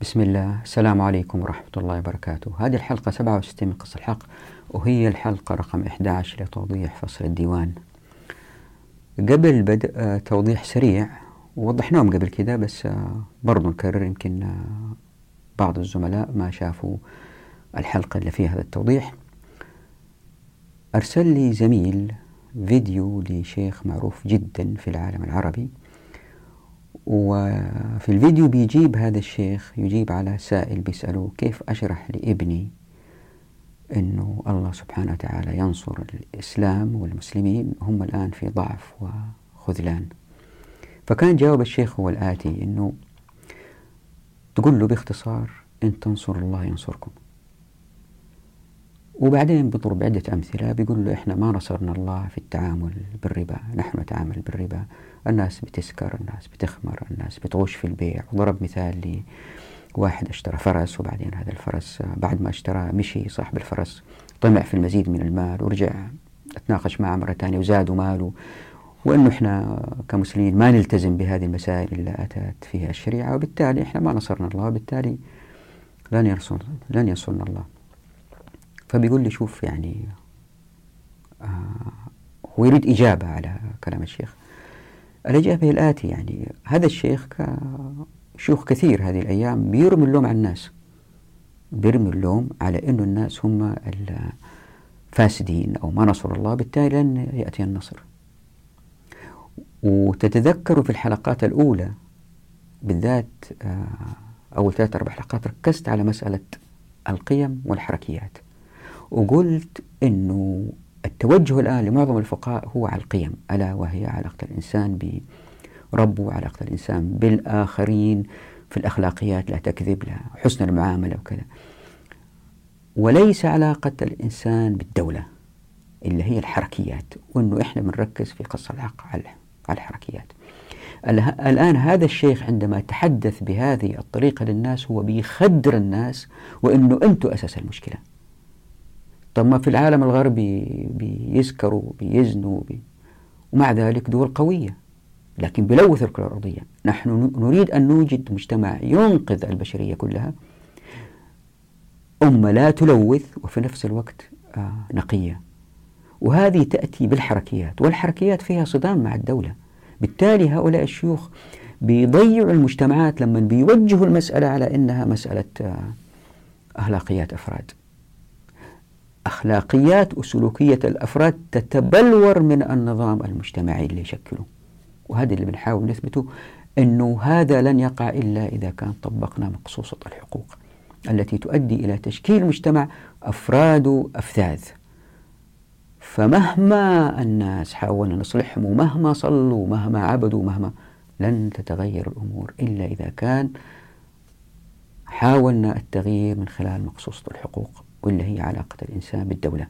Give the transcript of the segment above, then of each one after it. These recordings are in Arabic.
بسم الله. السلام عليكم ورحمة الله وبركاته. هذه الحلقة 67 من قصة الحق وهي الحلقة رقم 11 لتوضيح فصل الديوان. قبل بدء آه، توضيح سريع ووضحناهم قبل كده بس آه، برضو نكرر يمكن آه، بعض الزملاء ما شافوا الحلقة اللي فيها هذا التوضيح. أرسل لي زميل فيديو لشيخ معروف جدا في العالم العربي. وفي الفيديو بيجيب هذا الشيخ يجيب على سائل بيسأله كيف أشرح لابني أنه الله سبحانه وتعالى ينصر الإسلام والمسلمين هم الآن في ضعف وخذلان. فكان جواب الشيخ هو الآتي أنه تقول له باختصار إن تنصر الله ينصركم. وبعدين بيضرب عدة أمثلة بيقول له إحنا ما نصرنا الله في التعامل بالربا نحن نتعامل بالربا. الناس بتسكر الناس بتخمر الناس بتغش في البيع. وضرب مثال لواحد اشترى فرس وبعدين هذا الفرس بعد ما اشترى مشي صاحب الفرس طمع في المزيد من المال ورجع اتناقش معه مرة ثانية وزادوا ماله. وأنه إحنا كمسلمين ما نلتزم بهذه المسائل اللي أتت فيها الشريعة وبالتالي إحنا ما نصرنا الله وبالتالي لن ينصرنا الله. فبيقول لي شوف يعني آه هو يريد إجابة على كلام الشيخ. الإجابة هي الآتي يعني هذا الشيخ شيوخ كثير هذه الأيام بيرمي اللوم على الناس. بيرمي اللوم على أنه الناس هم الفاسدين أو ما نصر الله بالتالي لن يأتي النصر. وتتذكروا في الحلقات الأولى بالذات آه، أول ثلاث أربع حلقات ركزت على مسألة القيم والحركيات. وقلت أنه التوجه الآن لمعظم الفقهاء هو على القيم ألا وهي علاقة الإنسان بربه علاقة الإنسان بالآخرين في الأخلاقيات لا تكذب لا حسن المعاملة وكذا. وليس علاقة الإنسان بالدولة اللي هي الحركيات وأنه إحنا بنركز في قصة الحق على الحركيات. الآن هذا الشيخ عندما تحدث بهذه الطريقة للناس هو بيخدر الناس وأنه أنتم أساس المشكلة. طب ما في العالم الغربي بيسكروا بيزنوا بي ومع ذلك دول قوية. لكن بلوث الكرة الأرضية نحن نريد أن نوجد مجتمع ينقذ البشرية كلها. أمة لا تلوث وفي نفس الوقت آه نقية. وهذه تأتي بالحركيات والحركيات فيها صدام مع الدولة. بالتالي هؤلاء الشيوخ بيضيعوا المجتمعات لما بيوجهوا المسألة على أنها مسألة آه أخلاقيات أفراد. أخلاقيات وسلوكية الأفراد تتبلور من النظام المجتمعي اللي يشكله. وهذا اللي بنحاول نثبته أنه هذا لن يقع إلا إذا كان طبقنا مقصوصة الحقوق التي تؤدي إلى تشكيل مجتمع أفراد أفذاذ فمهما الناس حاولنا نصلحهم ومهما صلوا مهما عبدوا مهما لن تتغير الأمور إلا إذا كان حاولنا التغيير من خلال مقصوصة الحقوق. واللي هي علاقة الإنسان بالدولة.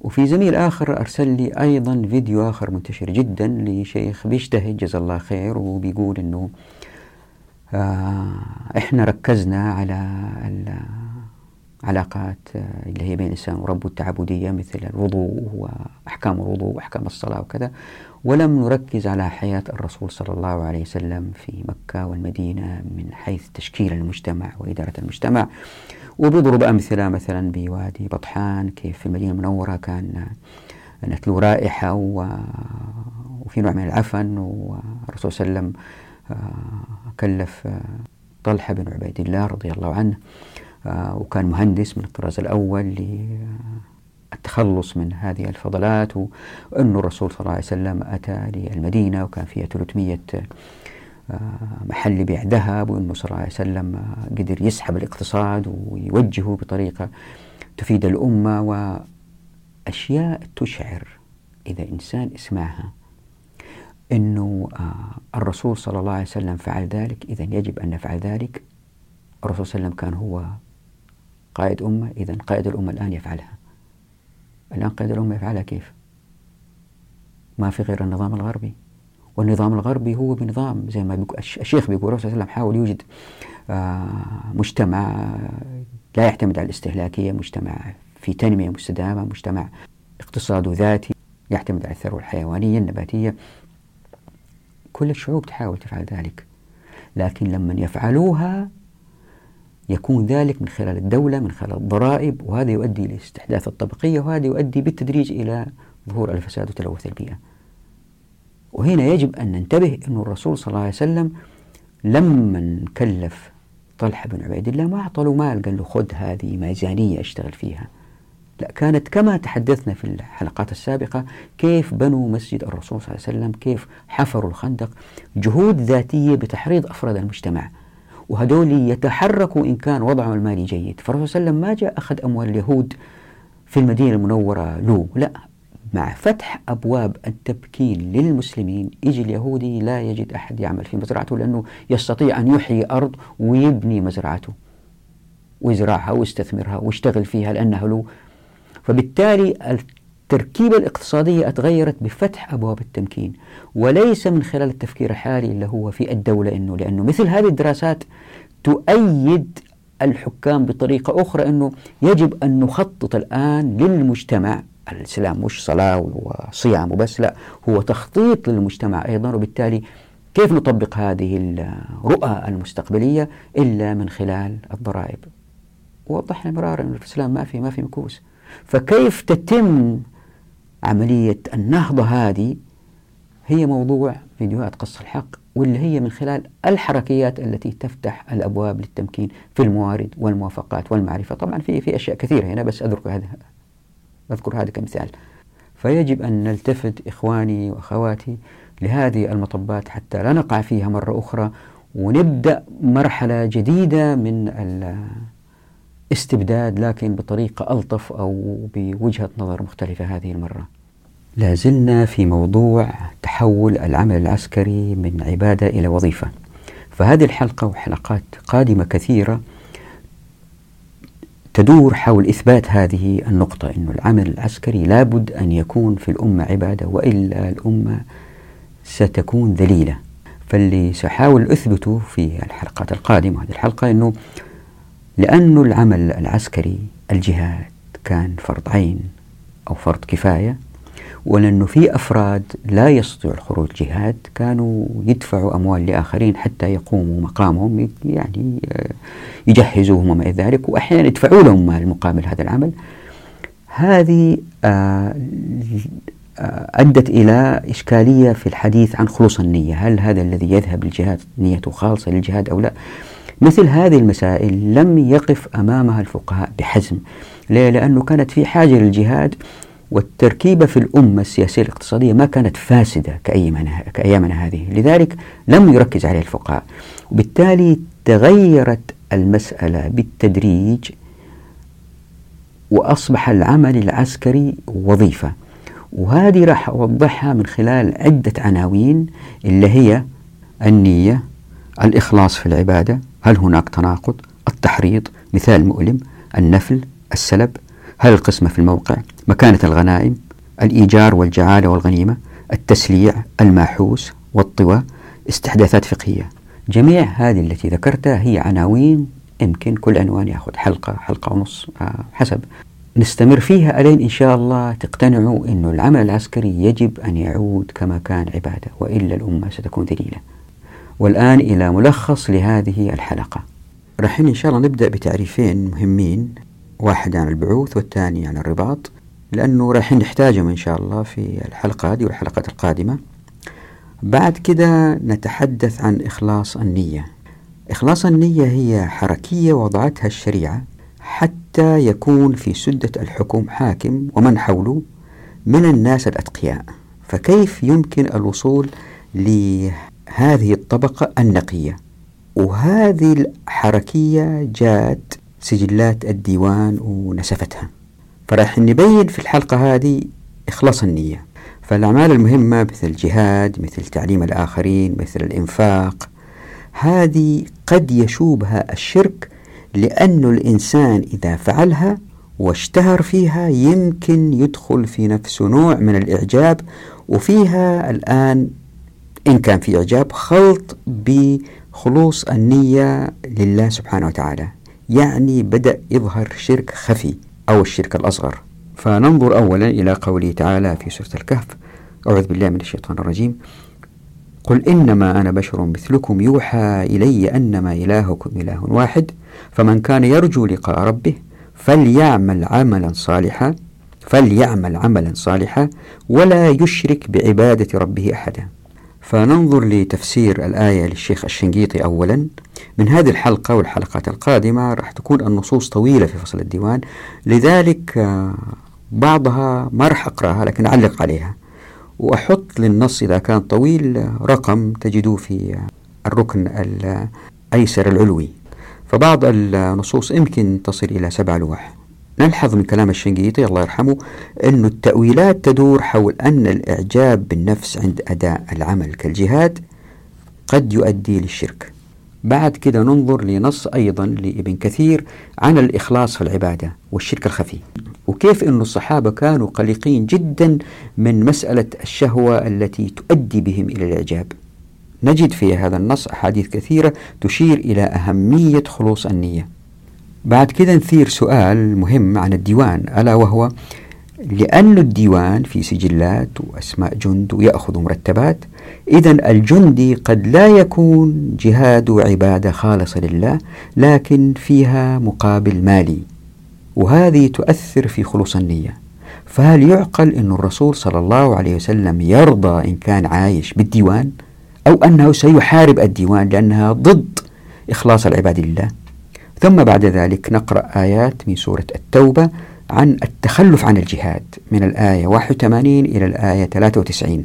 وفي زميل آخر أرسل لي أيضا فيديو آخر منتشر جدا لشيخ بيجتهد جزا الله خير وبيقول أنه آه إحنا ركزنا على العلاقات آه، اللي هي بين الإنسان وربه التعبدية مثل الوضوء وأحكام الوضوء وأحكام الصلاة وكذا. ولم نركز على حياة الرسول صلى الله عليه وسلم في مكة والمدينة من حيث تشكيل المجتمع وإدارة المجتمع. وبيضرب أمثلة مثلا بوادي بطحان كيف في المدينة المنورة كان نتلو رائحة وفي نوع من العفن والرسول صلى الله عليه وسلم آه، كلف آه، طلحة بن عبيد الله رضي الله عنه آه، وكان مهندس من الطراز الأول للتخلص من هذه الفضلات وأن الرسول صلى الله عليه وسلم أتى للمدينة وكان فيها 300 محل بيع ذهب وأنه صلى الله عليه وسلم قدر يسحب الاقتصاد ويوجهه بطريقة تفيد الأمة وأشياء تشعر إذا إنسان اسمعها أنه آه، الرسول صلى الله عليه وسلم فعل ذلك. إذا يجب أن نفعل ذلك. الرسول صلى الله عليه وسلم كان هو قائد أمة. إذا قائد الأمة الآن يفعلها. الآن قائد الأمة يفعلها كيف؟ ما في غير النظام الغربي. والنظام الغربي هو بنظام زي ما بيقول الشيخ بيقول صلى الله عليه وسلم حاول يوجد آه، مجتمع لا يعتمد على الاستهلاكية مجتمع في تنمية مستدامة مجتمع اقتصاده ذاتي يعتمد على الثروة الحيوانية النباتية. كل الشعوب تحاول تفعل ذلك لكن لما يفعلوها يكون ذلك من خلال الدولة من خلال الضرائب وهذا يؤدي إلى استحداث الطبقية وهذا يؤدي بالتدريج إلى ظهور الفساد وتلوث البيئة. وهنا يجب أن ننتبه أن الرسول صلى الله عليه وسلم لما كلف طلحة بن عبيد الله ما أعطى له مال قال له خذ هذه ميزانية أشتغل فيها. لا كانت كما تحدثنا في الحلقات السابقة كيف بنوا مسجد الرسول صلى الله عليه وسلم كيف حفروا الخندق جهود ذاتية بتحريض أفراد المجتمع. وهدول يتحركوا إن كان وضعهم المالي جيد. فالرسول صلى الله عليه وسلم ما جاء أخذ أموال اليهود في المدينة المنورة له لا مع فتح أبواب التبكين للمسلمين. يجي اليهودي لا يجد أحد يعمل في مزرعته لأنه يستطيع أن يحيي أرض ويبني مزرعته ويزرعها ويستثمرها ويشتغل فيها لأنها له. فبالتالي التركيبة الاقتصادية أتغيرت بفتح أبواب التمكين وليس من خلال التفكير الحالي اللي هو في الدولة إنه لأنه مثل هذه الدراسات تؤيد الحكام بطريقة أخرى أنه يجب أن نخطط الآن للمجتمع الإسلام مش صلاة وصيام وبس لا هو تخطيط للمجتمع أيضا. وبالتالي كيف نطبق هذه الرؤى المستقبلية إلا من خلال الضرائب؟ ووضحنا مرارا أن الإسلام ما في ما في مكوس. فكيف تتم عملية النهضة هذه؟ هي موضوع فيديوهات قص الحق واللي هي من خلال الحركيات التي تفتح الأبواب للتمكين في الموارد والموافقات والمعرفة. طبعا في في أشياء كثيرة هنا بس أذكر هذا. أذكر هذا كمثال. فيجب أن نلتفت إخواني وأخواتي لهذه المطبات حتى لا نقع فيها مرة أخرى ونبدأ مرحلة جديدة من الاستبداد لكن بطريقة ألطف أو بوجهة نظر مختلفة هذه المرة. لا زلنا في موضوع تحول العمل العسكري من عبادة إلى وظيفة. فهذه الحلقة وحلقات قادمة كثيرة تدور حول إثبات هذه النقطة أن العمل العسكري لابد أن يكون في الأمة عبادة وإلا الأمة ستكون ذليلة. فاللي سأحاول أثبته في الحلقات القادمة هذه الحلقة أنه لأن العمل العسكري الجهاد كان فرض عين أو فرض كفاية ولأنه في أفراد لا يستطيعوا الخروج جهاد كانوا يدفعوا أموال لآخرين حتى يقوموا مقامهم يعني آه، يجهزوهم وما إلى ذلك وأحيانا يدفعوا لهم مال مقابل هذا العمل. هذه آه، آه، أدت إلى إشكالية في الحديث عن خلوص النية. هل هذا الذي يذهب للجهاد نيته خالصة للجهاد أو لا؟ مثل هذه المسائل لم يقف أمامها الفقهاء بحزم ليه؟ لأنه كانت في حاجة للجهاد والتركيبة في الأمة السياسية الاقتصادية ما كانت فاسدة كأيامنا, كأيامنا هذه. لذلك لم يركز عليها الفقهاء. وبالتالي تغيرت المسألة بالتدريج وأصبح العمل العسكري وظيفة. وهذه راح أوضحها من خلال عدة عناوين اللي هي النية الإخلاص في العبادة هل هناك تناقض التحريض مثال مؤلم النفل السلب هل القسمة في الموقع. مكانة الغنائم الإيجار والجعالة والغنيمة التسليع الماحوس والطوى استحداثات فقهية. جميع هذه التي ذكرتها هي عناوين يمكن كل عنوان يأخذ حلقة حلقة ونص آه، حسب. نستمر فيها ألين إن شاء الله. تقتنعوا أن العمل العسكري يجب أن يعود كما كان عبادة وإلا الأمة ستكون ذليلة. والآن إلى ملخص لهذه الحلقة. راح إن شاء الله نبدأ بتعريفين مهمين. واحد عن البعوث والثاني عن الرباط لأنه راح نحتاجهم إن شاء الله في الحلقة هذه والحلقات القادمة. بعد كده نتحدث عن إخلاص النية. إخلاص النية هي حركية وضعتها الشريعة حتى يكون في سدة الحكم حاكم ومن حوله من الناس الأتقياء. فكيف يمكن الوصول لهذه الطبقة النقية؟ وهذه الحركية جات سجلات الديوان ونسفتها فراح نبين في الحلقة هذه إخلاص النية. فالأعمال المهمة مثل الجهاد مثل تعليم الآخرين مثل الإنفاق هذه قد يشوبها الشرك لأن الإنسان إذا فعلها واشتهر فيها يمكن يدخل في نفسه نوع من الإعجاب وفيها الآن إن كان في إعجاب خلط بخلوص النية لله سبحانه وتعالى. يعني بدأ يظهر شرك خفي أو الشرك الأصغر. فننظر أولا إلى قوله تعالى في سورة الكهف أعوذ بالله من الشيطان الرجيم. قل إنما أنا بشر مثلكم يوحى إلي أنما إلهكم إله واحد فمن كان يرجو لقاء ربه فليعمل عملا صالحا فليعمل عملا صالحا ولا يشرك بعبادة ربه أحدا. فننظر لتفسير الآية للشيخ الشنقيطي أولا. من هذه الحلقة والحلقات القادمة راح تكون النصوص طويلة في فصل الديوان. لذلك آه، بعضها ما راح أقرأها لكن أعلق عليها. وأحط للنص إذا كان طويل رقم تجدوه في الركن الأيسر العلوي. فبعض النصوص يمكن تصل إلى سبع لوح. نلحظ من كلام الشنقيطي الله يرحمه أن التأويلات تدور حول أن الإعجاب بالنفس عند أداء العمل كالجهاد قد يؤدي للشرك. بعد كده ننظر لنص أيضا لابن كثير عن الإخلاص في العبادة والشرك الخفي. وكيف أن الصحابة كانوا قلقين جدا من مسألة الشهوة التي تؤدي بهم إلى الإعجاب. نجد في هذا النص أحاديث كثيرة تشير إلى أهمية خلوص النية. بعد كده نثير سؤال مهم عن الديوان ألا وهو لأن الديوان في سجلات وأسماء جند ويأخذ مرتبات إذا الجندي قد لا يكون جهاد عبادة خالصة لله لكن فيها مقابل مالي وهذه تؤثر في خلوص النية. فهل يعقل أن الرسول صلى الله عليه وسلم يرضى إن كان عايش بالديوان أو أنه سيحارب الديوان لأنها ضد إخلاص العباد لله؟ ثم بعد ذلك نقرأ آيات من سورة التوبة عن التخلف عن الجهاد من الآية 81 إلى الآية 93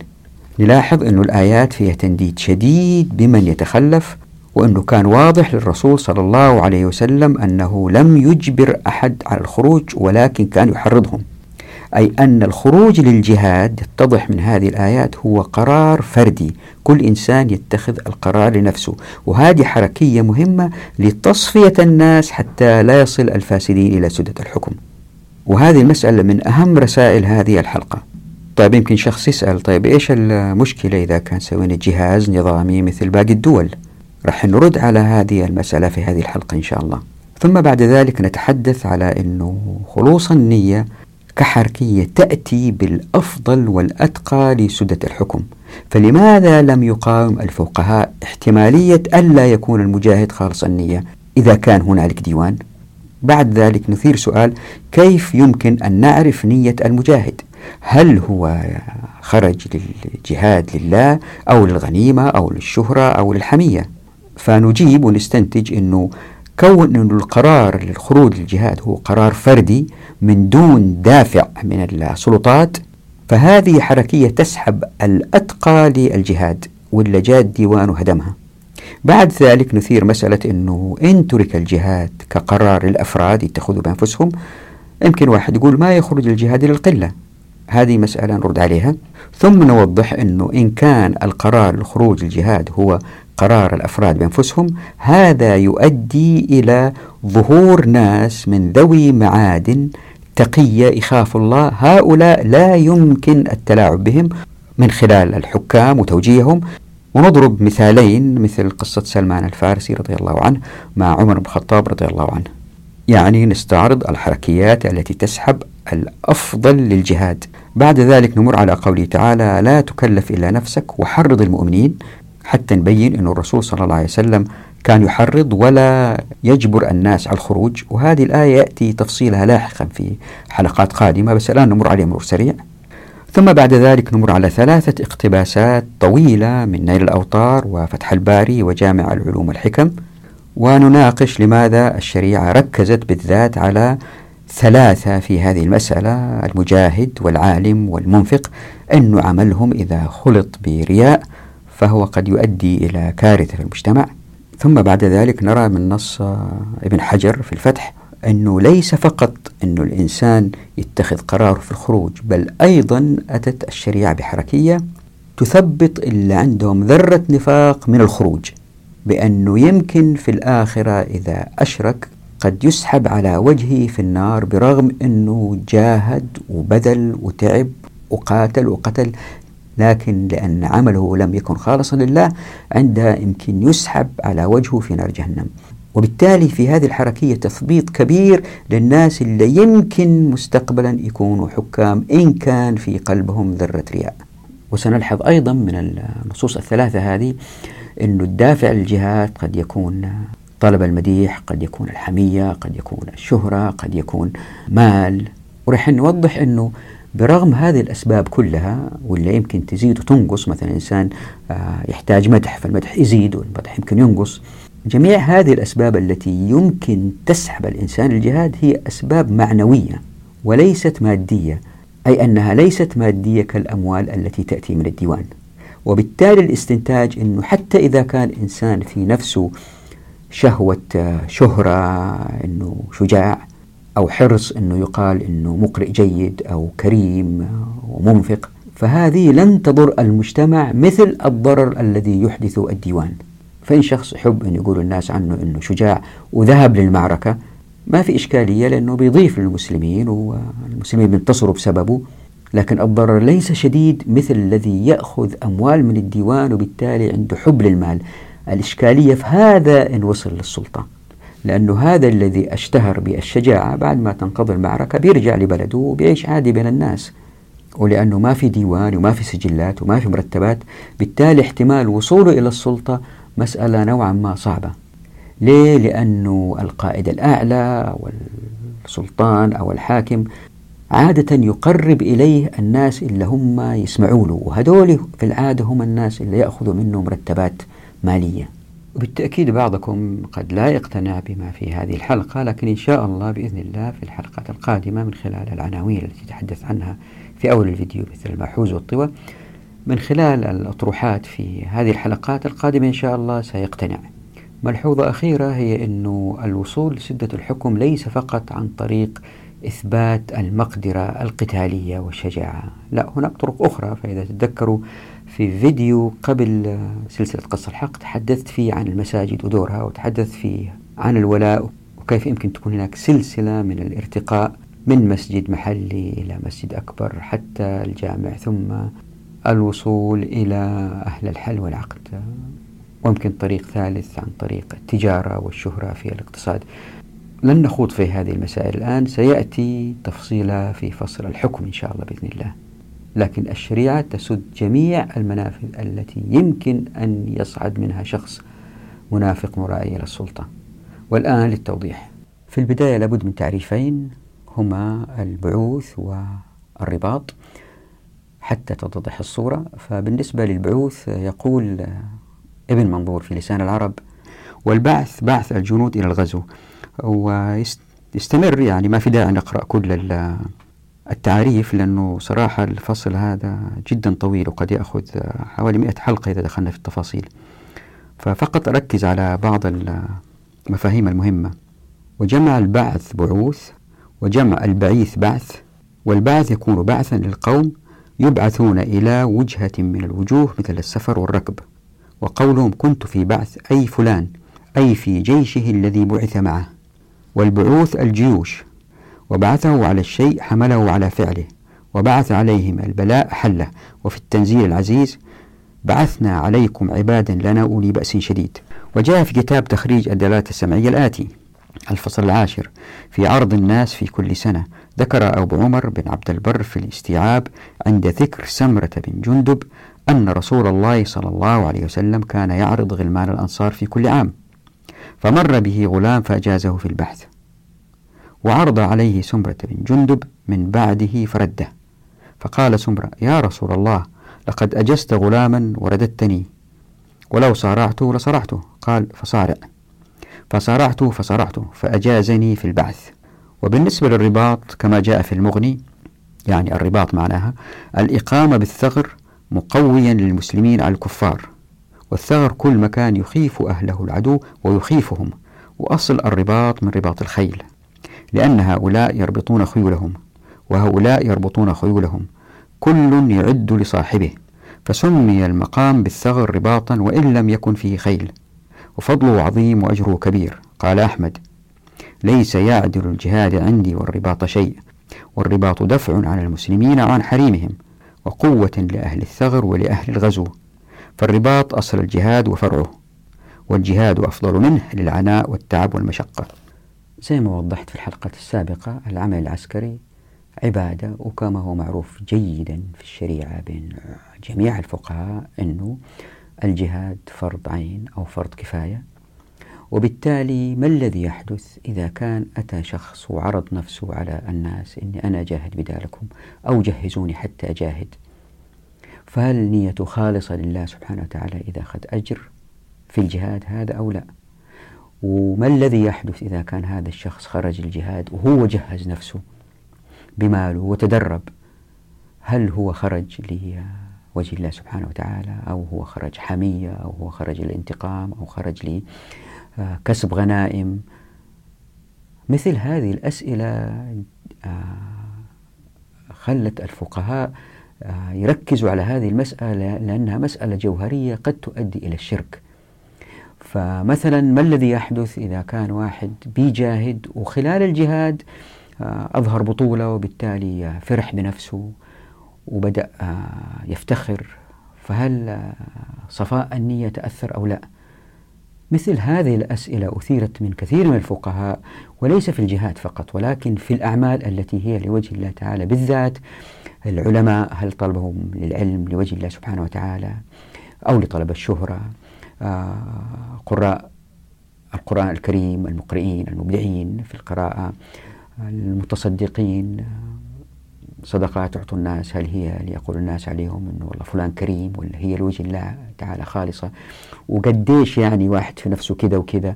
نلاحظ أن الآيات فيها تنديد شديد بمن يتخلف وأنه كان واضح للرسول صلى الله عليه وسلم أنه لم يجبر أحد على الخروج ولكن كان يحرضهم. أي أن الخروج للجهاد يتضح من هذه الآيات هو قرار فردي. كل إنسان يتخذ القرار لنفسه. وهذه حركية مهمة لتصفية الناس حتى لا يصل الفاسدين إلى سدة الحكم. وهذه المسألة من أهم رسائل هذه الحلقة. طيب يمكن شخص يسأل طيب إيش المشكلة إذا كان سوينا جهاز نظامي مثل باقي الدول؟ رح نرد على هذه المسألة في هذه الحلقة إن شاء الله. ثم بعد ذلك نتحدث على أنه خلوص النية كحركية تأتي بالأفضل والأتقى لسدة الحكم. فلماذا لم يقاوم الفقهاء احتمالية ألا يكون المجاهد خالص النية إذا كان هنالك ديوان؟ بعد ذلك نثير سؤال كيف يمكن أن نعرف نية المجاهد؟ هل هو خرج للجهاد لله أو للغنيمة أو للشهرة أو للحمية؟ فنجيب ونستنتج أنه كون أن القرار للخروج للجهاد هو قرار فردي من دون دافع من السلطات فهذه حركية تسحب الأتقى للجهاد ولا جاء الديوان وهدمها بعد ذلك نثير مسألة أنه إن ترك الجهاد كقرار للأفراد يتخذوا بأنفسهم يمكن واحد يقول ما يخرج الجهاد للقلة هذه مسألة نرد عليها. ثم نوضح أنه إن كان القرار لخروج الجهاد هو قرار الأفراد بأنفسهم هذا يؤدي إلى ظهور ناس من ذوي معادن تقية يخاف الله. هؤلاء لا يمكن التلاعب بهم من خلال الحكام وتوجيههم. ونضرب مثالين مثل قصة سلمان الفارسي رضي الله عنه مع عمر بن الخطاب رضي الله عنه. يعني نستعرض الحركيات التي تسحب الأفضل للجهاد. بعد ذلك نمر على قوله تعالى لا تكلف إلا نفسك وحرض المؤمنين. حتى نبين أن الرسول صلى الله عليه وسلم كان يحرض ولا يجبر الناس على الخروج. وهذه الآية يأتي تفصيلها لاحقا في حلقات قادمة بس الآن نمر عليه مرور سريع. ثم بعد ذلك نمر على ثلاثة اقتباسات طويلة من نيل الأوطار وفتح الباري وجامع العلوم والحكم ونناقش لماذا الشريعة ركزت بالذات على ثلاثة في هذه المسألة المجاهد والعالم والمنفق أن عملهم إذا خلط برياء فهو قد يؤدي إلى كارثة في المجتمع. ثم بعد ذلك نرى من نص ابن حجر في الفتح أنه ليس فقط أنه الإنسان يتخذ قراره في الخروج بل أيضا أتت الشريعة بحركية تثبط اللي عندهم ذرة نفاق من الخروج بأنه يمكن في الآخرة إذا أشرك قد يسحب على وجهه في النار برغم أنه جاهد وبذل وتعب وقاتل وقتل لكن لأن عمله لم يكن خالصا لله عندها يمكن يسحب على وجهه في نار جهنم. وبالتالي في هذه الحركية تثبيط كبير للناس اللي يمكن مستقبلا يكونوا حكام إن كان في قلبهم ذرة رياء. وسنلحظ أيضا من النصوص الثلاثة هذه أن الدافع للجهاد قد يكون طلب المديح قد يكون الحمية قد يكون الشهرة قد يكون مال. ورح نوضح أنه برغم هذه الأسباب كلها واللي يمكن تزيد وتنقص مثلا إنسان آه، يحتاج مدح فالمدح يزيد والمدح يمكن ينقص جميع هذه الأسباب التي يمكن تسحب الإنسان الجهاد هي أسباب معنوية وليست مادية أي أنها ليست مادية كالأموال التي تأتي من الديوان. وبالتالي الاستنتاج أنه حتى إذا كان إنسان في نفسه شهوة شهرة أنه شجاع أو حرص أنه يقال أنه مقرئ جيد أو كريم ومنفق فهذه لن تضر المجتمع مثل الضرر الذي يحدث الديوان. فإن شخص يحب أن يقول الناس عنه أنه شجاع وذهب للمعركة ما في إشكالية لأنه بيضيف للمسلمين والمسلمين بينتصروا بسببه لكن الضرر ليس شديد مثل الذي يأخذ أموال من الديوان وبالتالي عنده حب للمال. الإشكالية في هذا إن وصل للسلطة لأنه هذا الذي أشتهر بالشجاعة بعد ما تنقضي المعركة بيرجع لبلده وبيعيش عادي بين الناس. ولأنه ما في ديوان وما في سجلات وما في مرتبات بالتالي احتمال وصوله إلى السلطة مسألة نوعا ما صعبة. ليه؟ لأنه القائد الأعلى أو السلطان أو الحاكم عادة يقرب إليه الناس اللي هم يسمعوا له وهدول في العادة هم الناس اللي يأخذوا منه مرتبات مالية. وبالتأكيد بعضكم قد لا يقتنع بما في هذه الحلقة لكن إن شاء الله بإذن الله في الحلقات القادمة من خلال العناوين التي تحدث عنها في أول الفيديو مثل المحوز والطوى. من خلال الأطروحات في هذه الحلقات القادمة إن شاء الله سيقتنع. ملحوظة أخيرة هي أنه الوصول لسدة الحكم ليس فقط عن طريق إثبات المقدرة القتالية والشجاعة. لا هناك طرق أخرى فإذا تتذكروا في فيديو قبل سلسلة قص الحق تحدثت فيه عن المساجد ودورها وتحدثت فيه عن الولاء وكيف يمكن تكون هناك سلسلة من الارتقاء من مسجد محلي إلى مسجد أكبر حتى الجامع ثم الوصول إلى أهل الحل والعقد. ويمكن طريق ثالث عن طريق التجارة والشهرة في الاقتصاد. لن نخوض في هذه المسائل الآن. سيأتي تفصيلها في فصل الحكم إن شاء الله بإذن الله. لكن الشريعة تسد جميع المنافذ التي يمكن أن يصعد منها شخص منافق مرائي إلى السلطة والآن للتوضيح. في البداية لابد من تعريفين. هما البعوث والرباط. حتى تتضح الصورة. فبالنسبة للبعوث يقول ابن منظور في لسان العرب والبعث بعث الجنود إلى الغزو ويستمر يعني ما في داعي نقرأ كل التعريف لأنه صراحة الفصل هذا جدا طويل وقد يأخذ حوالي 100 حلقة إذا دخلنا في التفاصيل. ففقط أركز على بعض المفاهيم المهمة. وجمع البعث بعوث وجمع البعيث بعث والبعث يكون بعثا للقوم يبعثون إلى وجهة من الوجوه مثل السفر والركب. وقولهم كنت في بعث أي فلان أي في جيشه الذي بعث معه. والبعوث الجيوش. وبعثه على الشيء حمله على فعله. وبعث عليهم البلاء حله. وفي التنزيل العزيز بعثنا عليكم عبادا لنا أولي بأس شديد. وجاء في كتاب تخريج الدلالات السمعية الآتي الفصل العاشر في عرض الناس في كل سنة. ذكر أبو عمر بن عبد البر في الاستيعاب عند ذكر سمرة بن جندب أن رسول الله صلى الله عليه وسلم كان يعرض غلمان الأنصار في كل عام فمر به غلام فأجازه في البحث وعرض عليه سمرة بن جندب من بعده فرده فقال سمرة يا رسول الله لقد أجزت غلاما ورددتني ولو صارعته لصرعته. قال فصارع. فصارعته فصرعته فأجازني في البعث. وبالنسبة للرباط كما جاء في المغني يعني الرباط معناها الإقامة بالثغر مقويا للمسلمين على الكفار والثغر كل مكان يخيف أهله العدو ويخيفهم وأصل الرباط من رباط الخيل لأن هؤلاء يربطون خيولهم وهؤلاء يربطون خيولهم كل يعد لصاحبه فسمي المقام بالثغر رباطا وإن لم يكن فيه خيل وفضله عظيم وأجره كبير قال أحمد. ليس يعدل الجهاد عندي والرباط شيء والرباط دفع عن المسلمين وعن حريمهم وقوة لأهل الثغر ولأهل الغزو فالرباط أصل الجهاد وفرعه والجهاد أفضل منه للعناء والتعب والمشقة. زي ما وضحت في الحلقة السابقة العمل العسكري عبادة وكما هو معروف جيدا في الشريعة بين جميع الفقهاء أنه الجهاد فرض عين أو فرض كفاية. وبالتالي ما الذي يحدث إذا كان أتى شخص وعرض نفسه على الناس إني أنا جاهد بدالكم أو جهزوني حتى أجاهد فهل نيته خالصة لله سبحانه وتعالى إذا أخذ أجر في الجهاد هذا أو لا؟ وما الذي يحدث إذا كان هذا الشخص خرج الجهاد وهو جهز نفسه بماله وتدرب؟ هل هو خرج لوجه الله سبحانه وتعالى أو هو خرج حمية أو هو خرج للانتقام أو خرج لكسب غنائم. مثل هذه الأسئلة آه، خلت الفقهاء آه، يركزوا على هذه المسألة لأنها مسألة جوهرية قد تؤدي إلى الشرك. فمثلا ما الذي يحدث إذا كان واحد بيجاهد وخلال الجهاد آه، أظهر بطولة وبالتالي فرح بنفسه وبدأ آه، يفتخر؟ فهل صفاء النية تأثر أو لا؟ مثل هذه الأسئلة أثيرت من كثير من الفقهاء وليس في الجهاد فقط ولكن في الأعمال التي هي لوجه الله تعالى بالذات. العلماء هل طلبهم للعلم لوجه الله سبحانه وتعالى أو لطلب الشهرة؟ آه، قراء القرآن الكريم المقرئين المبدعين في القراءة المتصدقين صدقات تعطوا الناس هل هي ليقول الناس عليهم إنه والله فلان كريم ولا هي لوجه الله تعالى خالصة؟ وقديش يعني واحد في نفسه كذا وكذا.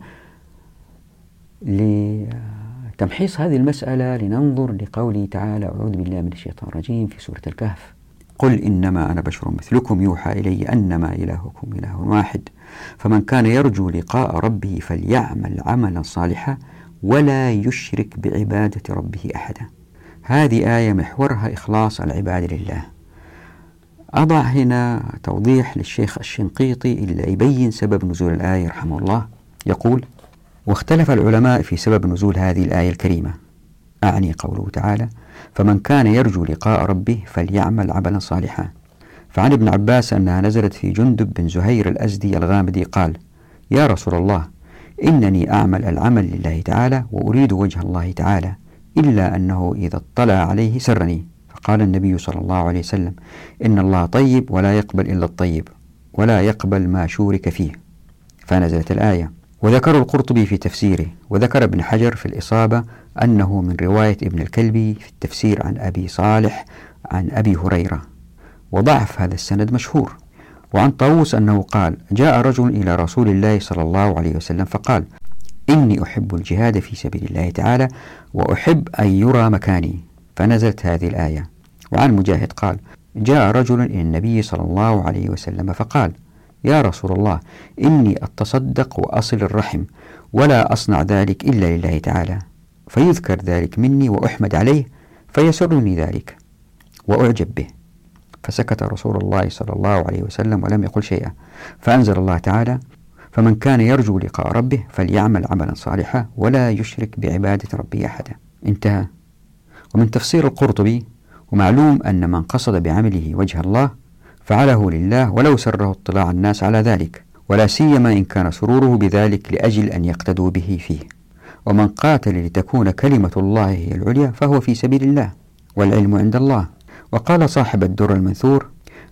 لتمحيص هذه المسألة لننظر لقوله تعالى أعوذ بالله من الشيطان الرجيم في سورة الكهف. قل إنما أنا بشر مثلكم يوحى إلي أنما إلهكم إله واحد. فمن كان يرجو لقاء ربه فليعمل عملا صالحا ولا يشرك بعبادة ربه أحدا. هذه آية محورها إخلاص العبادة لله. أضع هنا توضيح للشيخ الشنقيطي إلا يبين سبب نزول الآية رحمه الله. يقول واختلف العلماء في سبب نزول هذه الآية الكريمة. أعني قوله تعالى فمن كان يرجو لقاء ربه فليعمل عملا صالحا. فعن ابن عباس أنها نزلت في جندب بن زهير الأزدي الغامدي قال يا رسول الله إنني أعمل العمل لله تعالى وأريد وجه الله تعالى إلا أنه إذا اطلع عليه سرني. فقال النبي صلى الله عليه وسلم إن الله طيب ولا يقبل إلا الطيب ولا يقبل ما شورك فيه. فنزلت الآية وذكر القرطبي في تفسيره وذكر ابن حجر في الإصابة أنه من رواية ابن الكلبي في التفسير عن أبي صالح عن أبي هريرة. وضعف هذا السند مشهور. وعن طاووس أنه قال جاء رجل إلى رسول الله صلى الله عليه وسلم فقال إني أحب الجهاد في سبيل الله تعالى وأحب أن يرى مكاني. فنزلت هذه الآية. وعن مجاهد قال جاء رجل إلى النبي صلى الله عليه وسلم فقال يا رسول الله إني أتصدق وأصل الرحم ولا أصنع ذلك إلا لله تعالى فيذكر ذلك مني وأحمد عليه فيسرني ذلك وأعجب به. فسكت رسول الله صلى الله عليه وسلم ولم يقل شيئا. فأنزل الله تعالى فمن كان يرجو لقاء ربه فليعمل عملا صالحا ولا يشرك بعبادة ربه أحدا. انتهى. ومن تفسير القرطبي ومعلوم أن من قصد بعمله وجه الله فعله لله ولو سره اطلاع الناس على ذلك ولا سيما إن كان سروره بذلك لأجل أن يقتدوا به فيه. ومن قاتل لتكون كلمة الله هي العليا فهو في سبيل الله والعلم عند الله. وقال صاحب الدر المنثور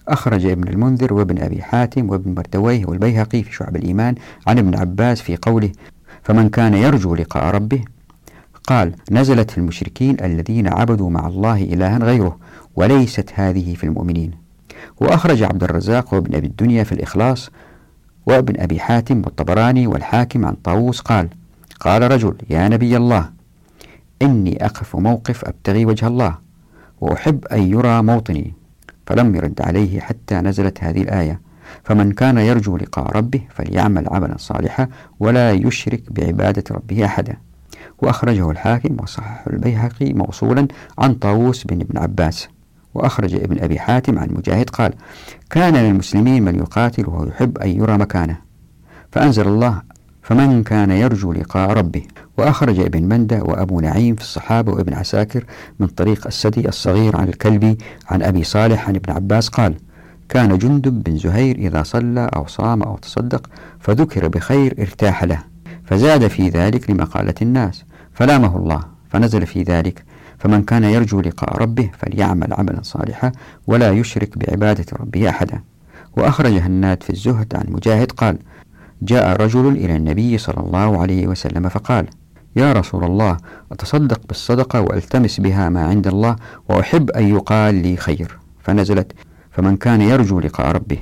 أخرج ابن المنذر وابن أبي حاتم وابن مردويه والبيهقي في شعب الإيمان عن ابن عباس في قوله فمن كان يرجو لقاء ربه قال نزلت في المشركين الذين عبدوا مع الله إلها غيره وليست هذه في المؤمنين. وأخرج عبد الرزاق وابن أبي الدنيا في الإخلاص وابن أبي حاتم والطبراني والحاكم عن طاووس قال قال رجل يا نبي الله إني أقف موقف أبتغي وجه الله وأحب أن يرى موطني فلم يرد عليه حتى نزلت هذه الآية. فمن كان يرجو لقاء ربه فليعمل عملا صالحا ولا يشرك بعبادة ربه أحدا. وأخرجه الحاكم وصححه البيهقي موصولا عن طاووس بن ابن عباس. وأخرج ابن أبي حاتم عن مجاهد قال كان للمسلمين من يقاتل وهو يحب أن يرى مكانه فأنزل الله فمن كان يرجو لقاء ربه. وأخرج ابن مندة وأبو نعيم في الصحابة وابن عساكر من طريق السدي الصغير عن الكلبي عن أبي صالح عن ابن عباس قال كان جندب بن زهير إذا صلى أو صام أو تصدق فذكر بخير ارتاح له. فزاد في ذلك لمقالة الناس فلامه الله فنزل في ذلك. فمن كان يرجو لقاء ربه فليعمل عملا صالحا ولا يشرك بعبادة ربه أحدا. وأخرج هناد في الزهد عن مجاهد قال جاء رجل إلى النبي صلى الله عليه وسلم فقال يا رسول الله أتصدق بالصدقة وألتمس بها ما عند الله وأحب أن يقال لي خير. فنزلت فمن كان يرجو لقاء ربه.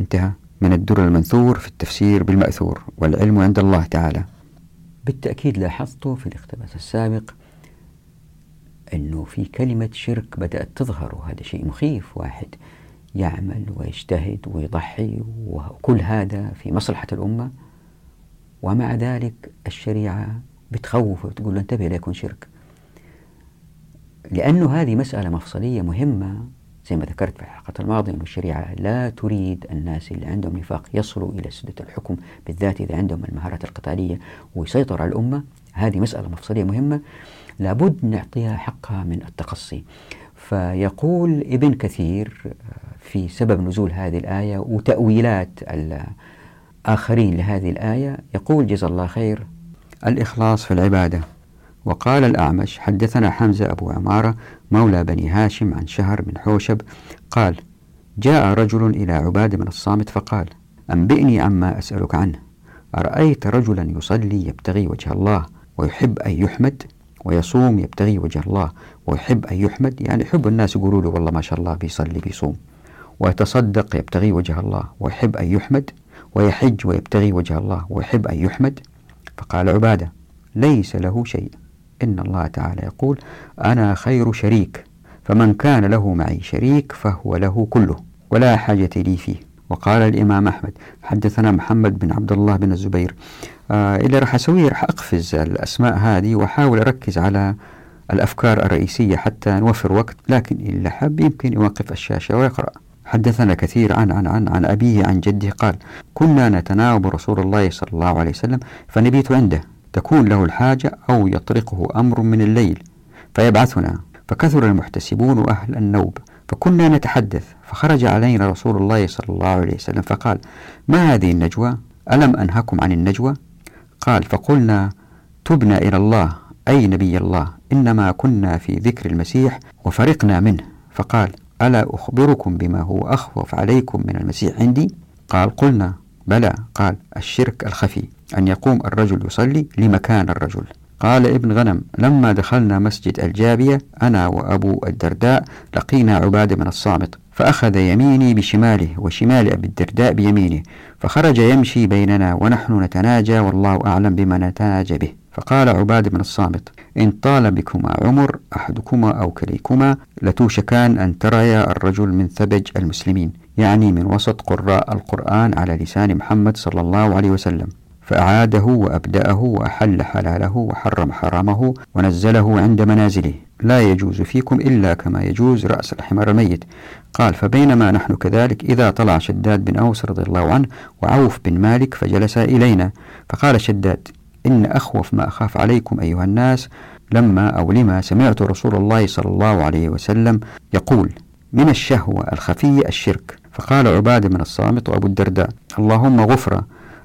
انتهى. من الدر المنثور في التفسير بالمأثور والعلم عند الله تعالى. بالتأكيد لاحظت في الاقتباس السابق أنه في كلمة شرك بدأت تظهر وهذا شيء مخيف واحد يعمل ويجتهد ويضحي وكل هذا في مصلحة الأمة. ومع ذلك الشريعة بتخوف وتقول له انتبه لا يكون شرك. لأنه هذه مسألة مفصلية مهمة زي ما ذكرت في الحلقة الماضية أن الشريعة لا تريد الناس اللي عندهم نفاق يصلوا إلى سدة الحكم بالذات إذا عندهم المهارات القتالية ويسيطر على الأمة. هذه مسألة مفصلية مهمة. لابد نعطيها حقها من التقصي. فيقول ابن كثير في سبب نزول هذه الآية وتأويلات الآخرين لهذه الآية. يقول جزا الله خير. الإخلاص في العبادة. وقال الأعمش حدثنا حمزة أبو عمارة مولى بني هاشم عن شهر من حوشب قال جاء رجل إلى عباد بن الصامت فقال أنبئني عما أسألك عنه. أرأيت رجلا يصلي يبتغي وجه الله ويحب أن يحمد ويصوم يبتغي وجه الله ويحب أن يحمد؟ يعني يحب الناس يقولوا له والله ما شاء الله بيصلي بيصوم ويتصدق يبتغي وجه الله ويحب أن يحمد ويحج ويبتغي وجه الله ويحب أن يحمد. فقال عبادة ليس له شيء. إن الله تعالى يقول أنا خير شريك فمن كان له معي شريك فهو له كله ولا حاجة لي فيه. وقال الإمام أحمد حدثنا محمد بن عبد الله بن الزبير آه اللي راح أسويه راح أقفز الأسماء هذه وأحاول أركز على الأفكار الرئيسية حتى نوفر وقت لكن اللي حب يمكن يوقف الشاشة ويقرأ. حدثنا كثير عن عن عن عن أبيه عن جده قال كنا نتناوب رسول الله صلى الله عليه وسلم فنبيت عنده. تكون له الحاجة أو يطرقه أمر من الليل فيبعثنا. فكثر المحتسبون وأهل النوب فكنا نتحدث فخرج علينا رسول الله صلى الله عليه وسلم فقال ما هذه النجوى؟ ألم أنهكم عن النجوى؟ قال فقلنا تبنا إلى الله أي نبي الله إنما كنا في ذكر المسيح وفرقنا منه. فقال ألا أخبركم بما هو أخوف عليكم من المسيح عندي؟ قال قلنا بلى قال الشرك الخفي أن يقوم الرجل يصلي لمكان الرجل. قال ابن غنم لما دخلنا مسجد الجابية أنا وأبو الدرداء لقينا عبادة من الصامت فأخذ يميني بشماله وشمال أبي الدرداء بيمينه فخرج يمشي بيننا ونحن نتناجى والله أعلم بما نتناجى به. فقال عباد بن الصامت إن طال بكما عمر أحدكما أو كليكما لتوشكان أن تريا الرجل من ثبج المسلمين. يعني من وسط قراء القرآن على لسان محمد صلى الله عليه وسلم فأعاده وأبدأه وأحل حلاله وحرم حرامه ونزله عند منازله. لا يجوز فيكم إلا كما يجوز رأس الحمار الميت. قال فبينما نحن كذلك إذا طلع شداد بن أوس رضي الله عنه وعوف بن مالك فجلسا إلينا فقال شداد إن أخوف ما أخاف عليكم أيها الناس لما أو لما سمعت رسول الله صلى الله عليه وسلم يقول من الشهوة الخفية الشرك. فقال عبادة من الصامت وأبو الدرداء اللهم غفرة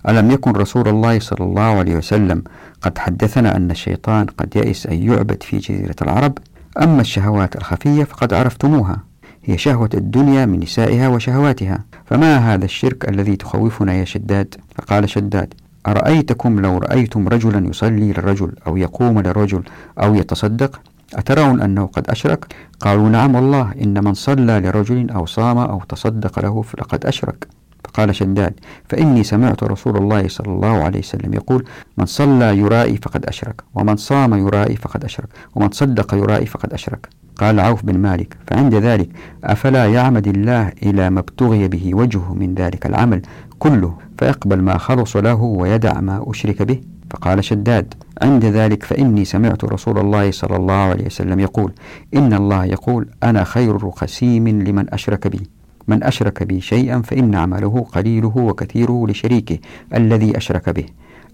ألم يكن رسول الله صلى الله عليه وسلم قد حدثنا أن الشيطان قد يئس أن يعبد في جزيرة العرب؟ أما الشهوات الخفية فقد عرفتموها هي شهوة الدنيا من نسائها وشهواتها. فما هذا الشرك الذي تخوفنا يا شداد؟ فقال شداد أرأيتكم لو رأيتم رجلا يصلي للرجل أو يقوم للرجل أو يتصدق؟ أترون أنه قد أشرك؟ قالوا نعم والله إن من صلى لرجل أو صام أو تصدق له فقد أشرك. فقال شداد فإني سمعت رسول الله صلى الله عليه وسلم يقول من صلى يرائي فقد أشرك ومن صام يرائي فقد أشرك ومن صدق يرائي فقد أشرك. قال عوف بن مالك فعند ذلك أفلا يعمد الله إلى ما ابتغي به وجهه من ذلك العمل كله فيقبل ما خلص له ويدع ما أشرك به؟ فقال شداد عند ذلك فإني سمعت رسول الله صلى الله عليه وسلم يقول إن الله يقول أنا خير خسيم لمن أشرك بي. من أشرك بي شيئا فإن عمله قليله وكثيره لشريكه الذي أشرك به.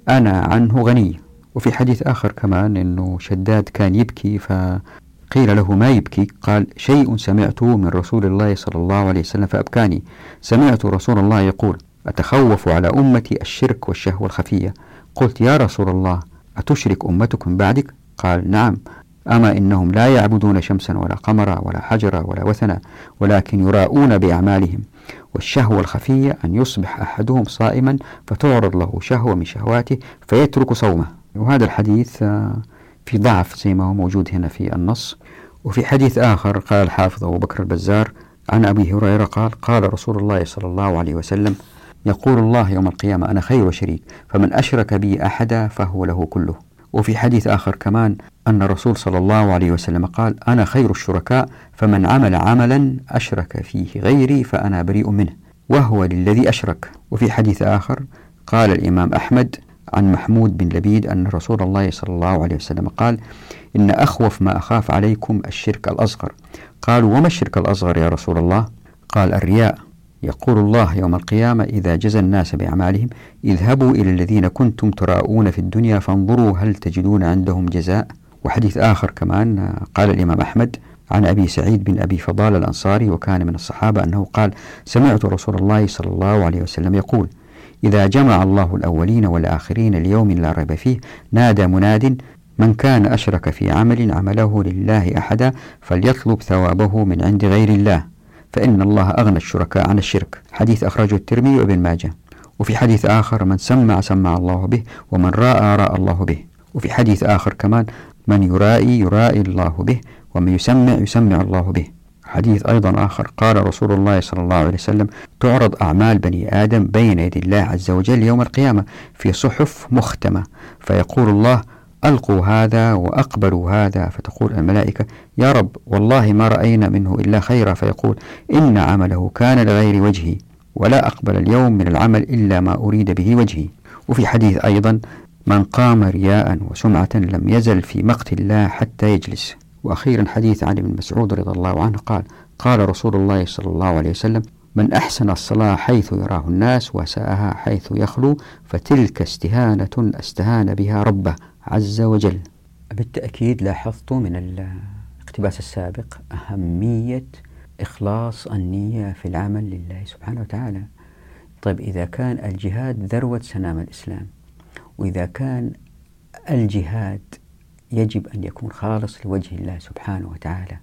أنا عنه غني. وفي حديث آخر كمان أنه شداد كان يبكي فقيل له ما يبكي؟ قال شيء سمعته من رسول الله صلى الله عليه وسلم فأبكاني. سمعت رسول الله يقول أتخوف على أمتي الشرك والشهوة الخفية. قلت يا رسول الله أتشرك أمتكم بعدك؟ قال نعم أما إنهم لا يعبدون شمسا ولا قمرا ولا حجرا ولا وثنا ولكن يراءون بأعمالهم والشهوة الخفية أن يصبح أحدهم صائما فتعرض له شهوة من شهواته فيترك صومه. وهذا الحديث آه، في ضعف زي ما هو موجود هنا في النص. وفي حديث آخر قال الحافظ أبو بكر البزار عن أبي هريرة قال قال رسول الله صلى الله عليه وسلم يقول الله يوم القيامة أنا خير شريك فمن أشرك بي أحدا فهو له كله. وفي حديث آخر كمان أن الرسول صلى الله عليه وسلم قال أنا خير الشركاء فمن عمل عملا أشرك فيه غيري فأنا بريء منه وهو للذي أشرك. وفي حديث آخر قال الإمام أحمد عن محمود بن لبيد أن رسول الله صلى الله عليه وسلم قال إن أخوف ما أخاف عليكم الشرك الأصغر. قالوا وما الشرك الأصغر يا رسول الله؟ قال الرياء. يقول الله يوم القيامة إذا جزى الناس بأعمالهم اذهبوا إلى الذين كنتم تراءون في الدنيا فانظروا هل تجدون عندهم جزاء. وحديث آخر كمان قال الإمام أحمد عن أبي سعيد بن أبي فضال الأنصاري وكان من الصحابة أنه قال سمعت رسول الله صلى الله عليه وسلم يقول إذا جمع الله الأولين والآخرين ليوم لا ريب فيه نادى مناد من كان أشرك في عمل عمله لله أحدا فليطلب ثوابه من عند غير الله. فإن الله أغنى الشركاء عن الشرك. حديث أخرجه الترمذي وابن ماجه. وفي حديث آخر من سمع سمع الله به ومن رأى رأى الله به. وفي حديث آخر كمان من يرائي يرائي الله به ومن يسمع يسمع الله به. حديث أيضا آخر قال رسول الله صلى الله عليه وسلم تعرض أعمال بني آدم بين يدي الله عز وجل يوم القيامة في صحف مختمة فيقول الله ألقوا هذا وأقبلوا هذا فتقول الملائكة يا رب والله ما رأينا منه إلا خيرا. فيقول إن عمله كان لغير وجهي ولا أقبل اليوم من العمل إلا ما أريد به وجهي. وفي حديث أيضا من قام رياء وسمعة لم يزل في مقت الله حتى يجلس. وأخيرا حديث عن ابن مسعود رضي الله عنه قال قال رسول الله صلى الله عليه وسلم من أحسن الصلاة حيث يراه الناس وساءها حيث يخلو فتلك استهانة أستهان بها ربه عز وجل. بالتأكيد لاحظت من الاقتباس السابق أهمية إخلاص النية في العمل لله سبحانه وتعالى. طيب إذا كان الجهاد ذروة سنام الإسلام وإذا كان الجهاد يجب أن يكون خالص لوجه الله سبحانه وتعالى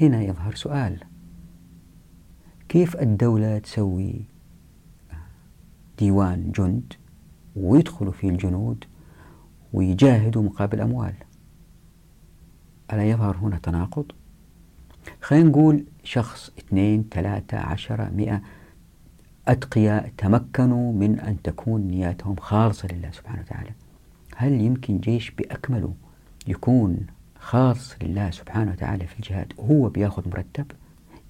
هنا يظهر سؤال. كيف الدولة تسوي ديوان جند ويدخلوا فيه الجنود ويجاهدوا مقابل أموال؟ ألا يظهر هنا تناقض؟ خلينا نقول شخص اثنين ثلاثة عشرة مئة أتقياء تمكنوا من أن تكون نياتهم خالصة لله سبحانه وتعالى. هل يمكن جيش بأكمله يكون خاص لله سبحانه وتعالى في الجهاد هو بياخذ مرتب؟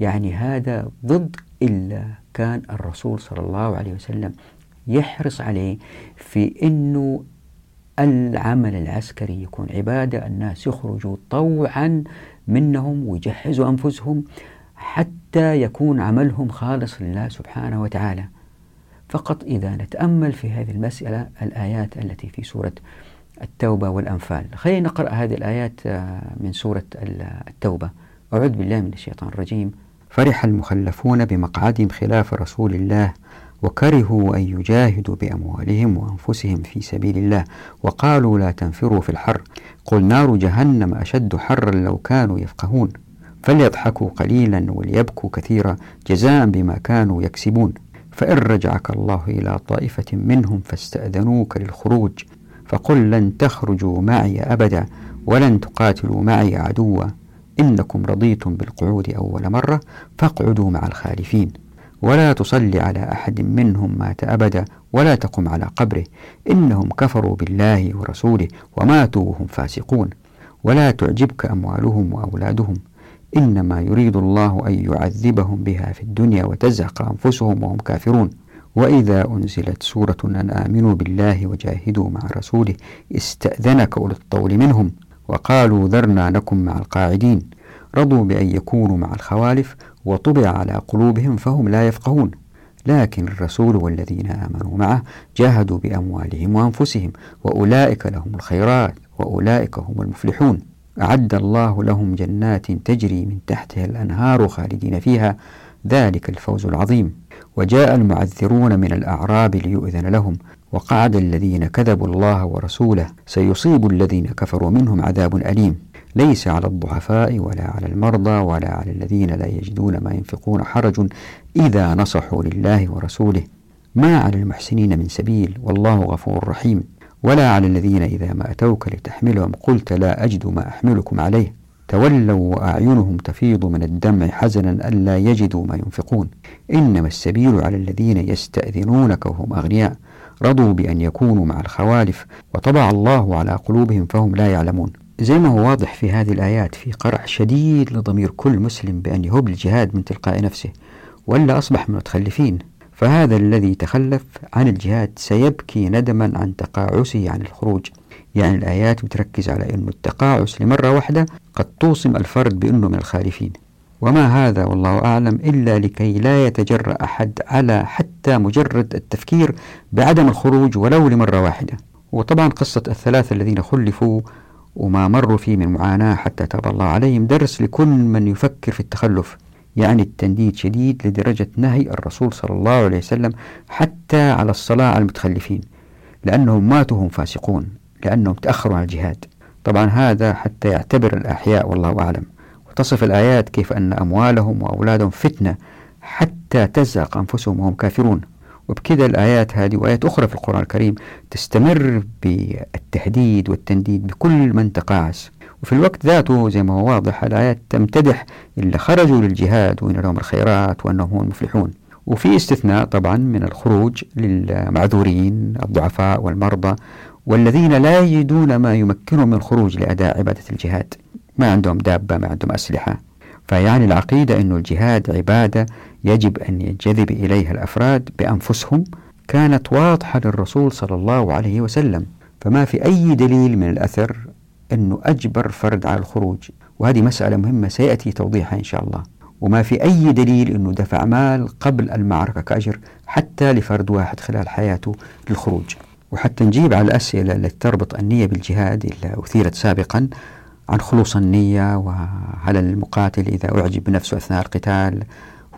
يعني هذا ضد إلا كان الرسول صلى الله عليه وسلم يحرص عليه في أنه العمل العسكري يكون عبادة الناس يخرجوا طوعا منهم ويجهزوا أنفسهم حتى يكون عملهم خالص لله سبحانه وتعالى. فقط إذا نتأمل في هذه المسألة الآيات التي في سورة التوبة والأنفال. خلينا نقرأ هذه الآيات آه، من سورة التوبة. أعوذ بالله من الشيطان الرجيم. فرح المخلفون بمقعدهم خلاف رسول الله وكرهوا أن يجاهدوا بأموالهم وأنفسهم في سبيل الله وقالوا لا تنفروا في الحر. قل نار جهنم أشد حرا لو كانوا يفقهون. فليضحكوا قليلا وليبكوا كثيرا جزاء بما كانوا يكسبون. فإن رجعك الله إلى طائفة منهم فاستأذنوك للخروج. فقل لن تخرجوا معي أبدا ولن تقاتلوا معي عدوا. إنكم رضيتم بالقعود أول مرة فاقعدوا مع الخالفين. ولا تصلي على أحد منهم مات أبدا ولا تقم على قبره. إنهم كفروا بالله ورسوله وماتوا وهم فاسقون. ولا تعجبك أموالهم وأولادهم. إنما يريد الله أن يعذبهم بها في الدنيا وتزهق أنفسهم وهم كافرون. وإذا أنزلت سورة أن آمنوا بالله وجاهدوا مع رسوله استأذنك أولو الطول منهم. وقالوا ذرنا نكن مع القاعدين. رضوا بأن يكونوا مع الخوالف وطبع على قلوبهم فهم لا يفقهون. لكن الرسول والذين آمنوا معه جاهدوا بأموالهم وأنفسهم وأولئك لهم الخيرات وأولئك هم المفلحون. أعد الله لهم جنات تجري من تحتها الأنهار خالدين فيها. ذلك الفوز العظيم. وجاء المعذرون من الأعراب ليؤذن لهم. وقعد الذين كذبوا الله ورسوله سيصيب الذين كفروا منهم عذاب أليم. ليس على الضعفاء ولا على المرضى ولا على الذين لا يجدون ما ينفقون حرج إذا نصحوا لله ورسوله. ما على المحسنين من سبيل والله غفور رحيم. ولا على الذين إذا ما أتوك لتحملهم قلت لا أجد ما أحملكم عليه. تولوا وأعينهم تفيض من الدمع حزنا ألا يجدوا ما ينفقون. إنما السبيل على الذين يستأذنونك وهم أغنياء. رضوا بأن يكونوا مع الخوالف وطبع الله على قلوبهم فهم لا يعلمون. زي ما هو واضح في هذه الآيات في قرع شديد لضمير كل مسلم بأن يهب الجهاد من تلقاء نفسه ولا أصبح من المتخلفين. فهذا الذي تخلف عن الجهاد سيبكي ندما عن تقاعسه عن الخروج. يعني الآيات بتركز على أن التقاعس لمرة واحدة قد توصم الفرد بأنه من الخالفين. وما هذا والله أعلم إلا لكي لا يتجرأ أحد على حتى مجرد التفكير بعدم الخروج ولو لمرة واحدة. وطبعا قصة الثلاثة الذين خلفوا وما مروا فيه من معاناة حتى تاب الله عليهم درس لكل من يفكر في التخلف يعني التنديد شديد لدرجة نهي الرسول صلى الله عليه وسلم حتى على الصلاة على المتخلفين لأنهم ماتوا هم فاسقون لأنهم تأخروا عن الجهاد. طبعا هذا حتى يعتبر الأحياء والله أعلم. وتصف الآيات كيف أن أموالهم وأولادهم فتنة حتى تزهق أنفسهم وهم كافرون. وبكذا الآيات هذه وآيات أخرى في القرآن الكريم تستمر بالتهديد والتنديد بكل من تقاعس وفي الوقت ذاته زي ما هو واضح الآيات تمتدح اللي خرجوا للجهاد وإن لهم الخيرات وأنهم هم المفلحون. وفي استثناء طبعا من الخروج للمعذورين الضعفاء والمرضى والذين لا يجدون ما يمكنهم من الخروج لأداء عبادة الجهاد. ما عندهم دابة ما عندهم أسلحة. فيعني العقيدة أن الجهاد عبادة يجب أن ينجذب إليها الأفراد بأنفسهم كانت واضحة للرسول صلى الله عليه وسلم. فما في أي دليل من الأثر أنه أجبر فرد على الخروج. وهذه مسألة مهمة سيأتي توضيحها إن شاء الله. وما في أي دليل أنه دفع مال قبل المعركة كأجر حتى لفرد واحد خلال حياته للخروج. وحتى نجيب على الأسئلة التي تربط النية بالجهاد اللي أثيرت سابقا عن خلوص النية وهل المقاتل إذا أعجب بنفسه أثناء القتال.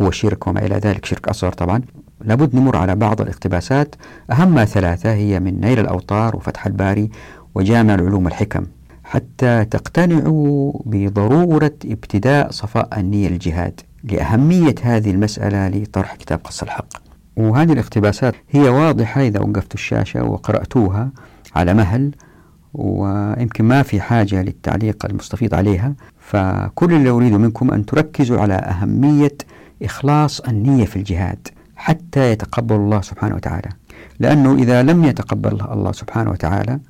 هو شرك وما إلى ذلك شرك أصغر طبعا. لابد نمر على بعض الاقتباسات. أهمها ثلاثة هي من نيل الأوطار وفتح الباري وجامع العلوم والحكم حتى تقتنعوا بضرورة ابتداء صفاء النية الجهاد لأهمية هذه المسألة لطرح كتاب قص الحق. وهذه الاقتباسات هي واضحة إذا وقفت الشاشة وقرأتوها على مهل. ويمكن ما في حاجة للتعليق المستفيض عليها فكل اللي أريد منكم أن تركزوا على أهمية إخلاص النية في الجهاد حتى يتقبل الله سبحانه وتعالى. لأنه إذا لم يتقبل الله سبحانه وتعالى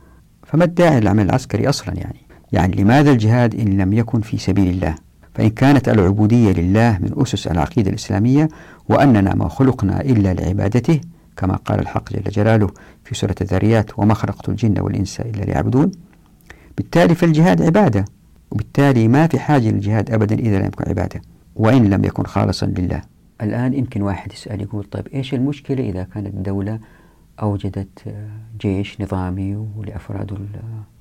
فما الداعي للعمل العسكري أصلا يعني؟ يعني لماذا الجهاد إن لم يكن في سبيل الله؟ فإن كانت العبودية لله من أسس العقيدة الإسلامية وأننا ما خلقنا إلا لعبادته كما قال الحق جل جلاله في سورة الذاريات وما خلقت الجن والإنس إلا ليعبدون بالتالي فالجهاد عبادة وبالتالي ما في حاجة للجهاد أبدا إذا لم يكن عبادة وإن لم يكن خالصا لله. الآن يمكن واحد يسأل يقول طيب إيش المشكلة إذا كانت الدولة أوجدت جيش نظامي ولأفراد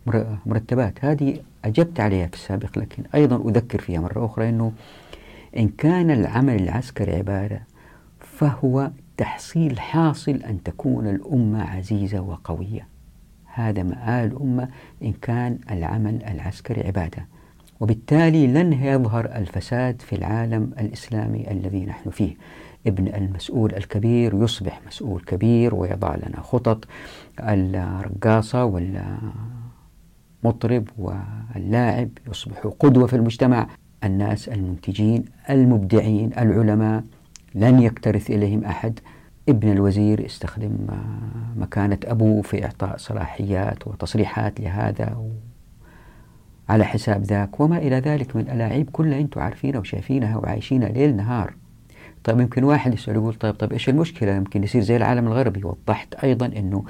المرتبات هذه أجبت عليها في السابق لكن أيضا أذكر فيها مرة أخرى أنه إن كان العمل العسكري عبادة فهو تحصيل حاصل أن تكون الأمة عزيزة وقوية. هذا مآل الأمة إن كان العمل العسكري عبادة. وبالتالي لن يظهر الفساد في العالم الإسلامي الذي نحن فيه. ابن المسؤول الكبير يصبح مسؤول كبير ويضع لنا خطط. الرقاصة والمطرب واللاعب يصبح قدوة في المجتمع. الناس المنتجين المبدعين العلماء لن يكترث إليهم أحد. ابن الوزير استخدم مكانة أبوه في إعطاء صلاحيات وتصريحات لهذا على حساب ذاك وما إلى ذلك من الألاعيب كلها أنتم عارفينها وشايفينها وعايشينها ليل نهار. طيب يمكن واحد يسأل يقول طيب طيب إيش المشكلة؟ يمكن يصير زي العالم الغربي. وضحت أيضا أنه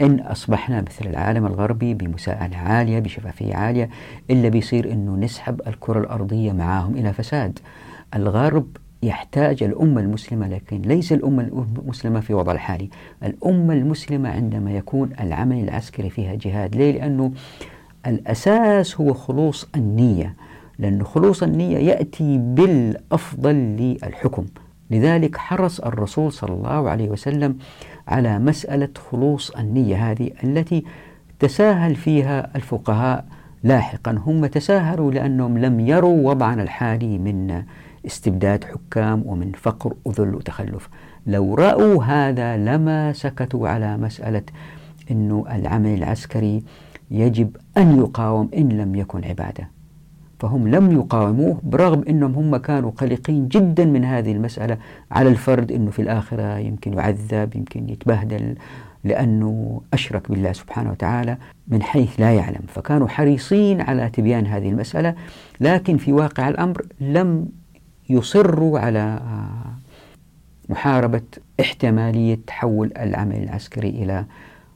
إن أصبحنا مثل العالم الغربي بمساءلة عالية بشفافية عالية إلا بيصير أنه نسحب الكرة الأرضية معاهم إلى فساد. الغرب يحتاج الأمة المسلمة لكن ليس الأمة المسلمة في وضع الحالي. الأمة المسلمة عندما يكون العمل العسكري فيها جهاد ليه؟ لأنه الأساس هو خلوص النية. لأن خلوص النية يأتي بالأفضل للحكم. لذلك حرص الرسول صلى الله عليه وسلم على مسألة خلوص النية هذه التي تساهل فيها الفقهاء لاحقا. هم تساهلوا لأنهم لم يروا وضعنا الحالي من استبداد حكام ومن فقر وذل وتخلف. لو رأوا هذا لما سكتوا على مسألة أنه العمل العسكري يجب أن يقاوم إن لم يكن عبادة. فهم لم يقاوموه برغم أنهم هم كانوا قلقين جدا من هذه المسألة على الفرد أنه في الآخرة يمكن يعذب يمكن يتبهدل لأنه أشرك بالله سبحانه وتعالى من حيث لا يعلم. فكانوا حريصين على تبيان هذه المسألة لكن في واقع الأمر لم يصروا على محاربة احتمالية تحول العمل العسكري إلى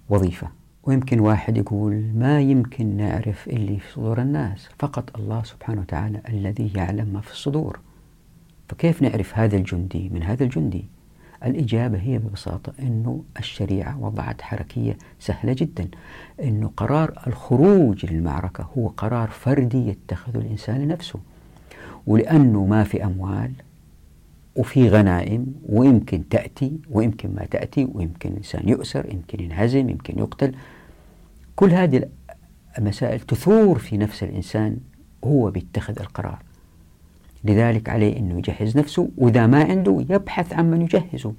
وظيفة. ويمكن واحد يقول ما يمكن نعرف اللي في صدور الناس. فقط الله سبحانه وتعالى الذي يعلم ما في الصدور. فكيف نعرف هذا الجندي من هذا الجندي؟ الإجابة هي ببساطة أنه الشريعة وضعت حركية سهلة جدا. أنه قرار الخروج للمعركة هو قرار فردي يتخذه الإنسان لنفسه. ولأنه ما في أموال وفي غنائم ويمكن تأتي ويمكن ما تأتي ويمكن الإنسان يؤسر يمكن ينهزم يمكن يقتل. كل هذه المسائل تثور في نفس الإنسان هو بيتخذ القرار. لذلك عليه أنه يجهز نفسه وإذا ما عنده يبحث عن من يجهزه.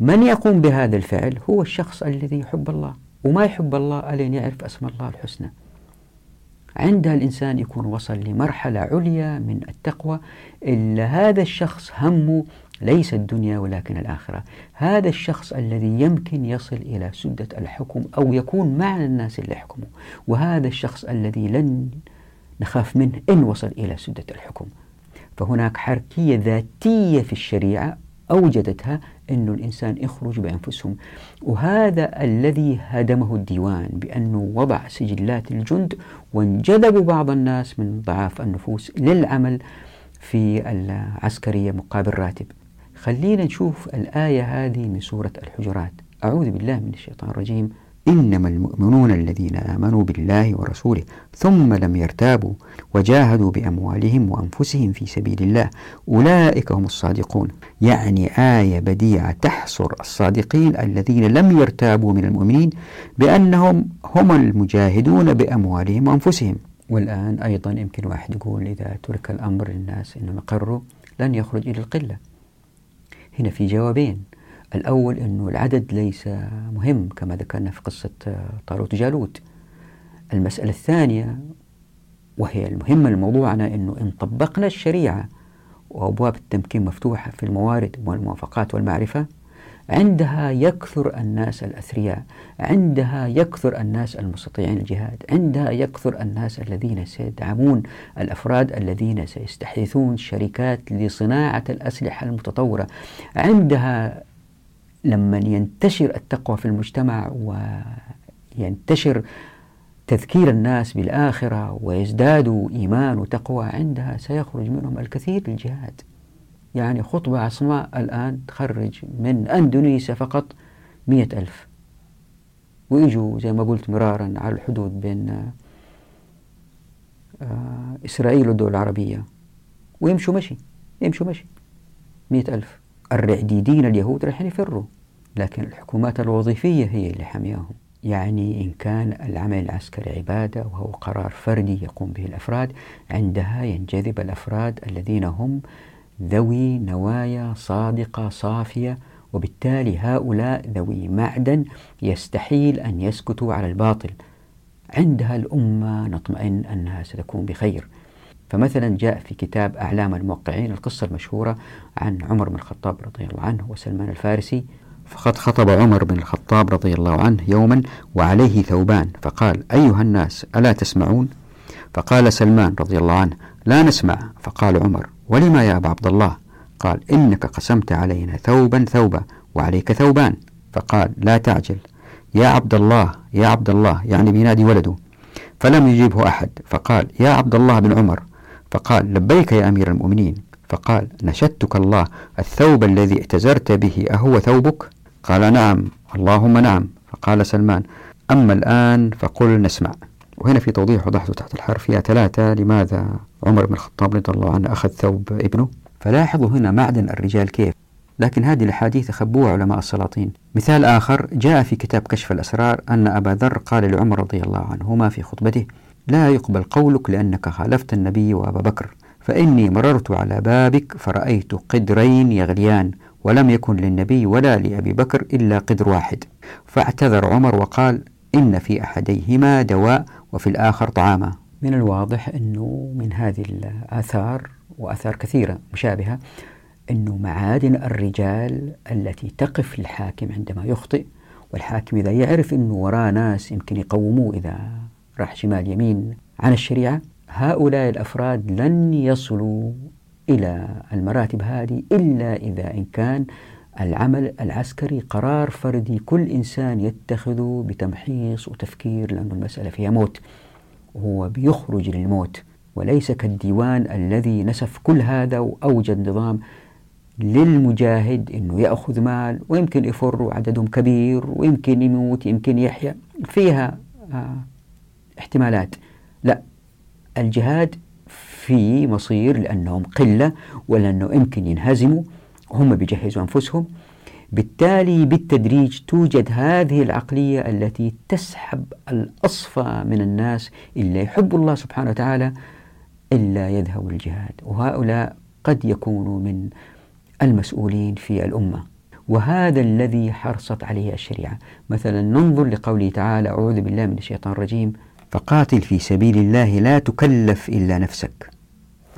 من يقوم بهذا الفعل؟ هو الشخص الذي يحب الله. وما يحب الله ألين يعرف أسماء الله الحسنى. عندها الإنسان يكون وصل لمرحلة عليا من التقوى إلا هذا الشخص همه ليس الدنيا ولكن الآخرة. هذا الشخص الذي يمكن يصل إلى سدة الحكم أو يكون مع الناس اللي يحكموا وهذا الشخص الذي لن نخاف منه إن وصل إلى سدة الحكم. فهناك حركية ذاتية في الشريعة أوجدتها أن الإنسان يخرج بأنفسهم. وهذا الذي هدمه الديوان بأنه وضع سجلات الجند وانجذبوا بعض الناس من ضعاف النفوس للعمل في العسكرية مقابل راتب. خلينا نشوف الآية هذه من سورة الحجرات. أعوذ بالله من الشيطان الرجيم. إنما المؤمنون الذين آمنوا بالله ورسوله ثم لم يرتابوا وجاهدوا بأموالهم وأنفسهم في سبيل الله أولئك هم الصادقون. يعني آية بديعة تحصر الصادقين الذين لم يرتابوا من المؤمنين بأنهم هم المجاهدون بأموالهم وأنفسهم. والآن أيضا يمكن واحد يقول إذا ترك الأمر للناس أنهم يقروا لن يخرج إلى القلة. هنا في جوابين. الأول أنه العدد ليس مهم كما ذكرنا في قصة طالوت جالوت. المسألة الثانية وهي المهمة لموضوعنا أنه إن طبقنا الشريعة وأبواب التمكين مفتوحة في الموارد والموافقات والمعرفة عندها يكثر الناس الأثرياء عندها يكثر الناس المستطيعين الجهاد عندها يكثر الناس الذين سيدعمون الأفراد الذين سيستحدثون شركات لصناعة الأسلحة المتطورة عندها لما ينتشر التقوى في المجتمع وينتشر تذكير الناس بالآخرة ويزدادوا إيمان وتقوى عندها سيخرج منهم الكثير للجهاد يعني خطبة عصماء الآن تخرج من أندونيسيا فقط مئة ألف. ويجوا زي ما قلت مرارا على الحدود بين آه، إسرائيل والدول العربية. ويمشوا مشي يمشوا مشي. مئة ألف. الرعديدين اليهود راح يفروا لكن الحكومات الوظيفية هي اللي حمياهم. يعني إن كان العمل العسكري عبادة وهو قرار فردي يقوم به الأفراد عندها ينجذب الأفراد الذين هم ذوي نوايا صادقة صافية وبالتالي هؤلاء ذوي معدن يستحيل أن يسكتوا على الباطل. عندها الأمة نطمئن أنها ستكون بخير. فمثلا جاء في كتاب أعلام الموقعين القصة المشهورة عن عمر بن الخطاب رضي الله عنه وسلمان الفارسي. فقد خطب عمر بن الخطاب رضي الله عنه يوما وعليه ثوبان فقال أيها الناس ألا تسمعون؟ فقال سلمان رضي الله عنه لا نسمع. فقال عمر ولما يا أبا عبد الله؟ قال إنك قسمت علينا ثوبا ثوبا وعليك ثوبان. فقال لا تعجل. يا عبد الله يا عبد الله يعني بينادي ولده. فلم يجيبه أحد. فقال يا عبد الله بن عمر فقال لبيك يا أمير المؤمنين. فقال نشدتك الله الثوب الذي ائتزرت به أهو ثوبك قال نعم. اللهم نعم. فقال سلمان أما الآن فقل نسمع. وهنا في توضيح وضحته تحت الحرف يا ثلاثة لماذا عمر بن الخطاب رضي الله عنه أخذ ثوب ابنه فلاحظوا هنا معدن الرجال كيف. لكن هذه الأحاديث خبوها علماء السلاطين. مثال آخر جاء في كتاب كشف الأسرار أن أبا ذر قال لعمر رضي الله عنهما في خطبته لا يقبل قولك لأنك خالفت النبي وأبا بكر. فإني مررت على بابك فرأيت قدرين يغليان ولم يكن للنبي ولا لأبي بكر إلا قدر واحد. فاعتذر عمر وقال إن في أحديهما دواء وفي الآخر طعاما. من الواضح أنه من هذه الآثار وآثار كثيرة مشابهة أنه معادن الرجال التي تقف للحاكم عندما يخطئ والحاكم إذا يعرف أنه وراه ناس يمكن يقوموه إذا راح شمال يمين عن الشريعة هؤلاء الأفراد لن يصلوا إلى المراتب هذه إلا إذا إن كان العمل العسكري قرار فردي كل إنسان يتخذه بتمحيص وتفكير لأن المسألة فيها موت. هو بيخرج للموت. وليس كالديوان الذي نسف كل هذا وأوجد نظام للمجاهد أنه يأخذ مال ويمكن يفر وعددهم كبير ويمكن يموت يمكن يحيا. فيها آه احتمالات. لا الجهاد في مصير لأنهم قلة ولأنه يمكن ينهزموا هم بيجهزوا أنفسهم. بالتالي بالتدريج توجد هذه العقلية التي تسحب الأصفى من الناس إلا يحب الله سبحانه وتعالى إلا يذهب الجهاد. وهؤلاء قد يكونوا من المسؤولين في الأمة. وهذا الذي حرصت عليه الشريعة. مثلا ننظر لقوله تعالى أعوذ بالله من الشيطان الرجيم. فقاتل في سبيل الله لا تكلف إلا نفسك.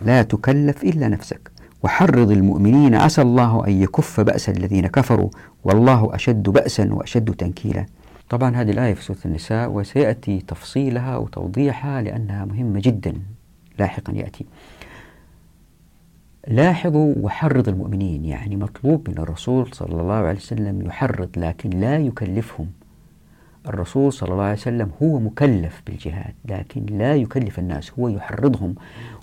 لا تكلف إلا نفسك. وحرض المؤمنين عسى الله أن يكف بأس الذين كفروا. والله أشد بأسا وأشد تنكيلا. طبعا هذه الآية في سورة النساء وسيأتي تفصيلها وتوضيحها لأنها مهمة جدا. لاحقا يأتي. لاحظوا وحرض المؤمنين يعني مطلوب من الرسول صلى الله عليه وسلم يحرض لكن لا يكلفهم. الرسول صلى الله عليه وسلم هو مكلف بالجهاد لكن لا يكلف الناس هو يحرضهم.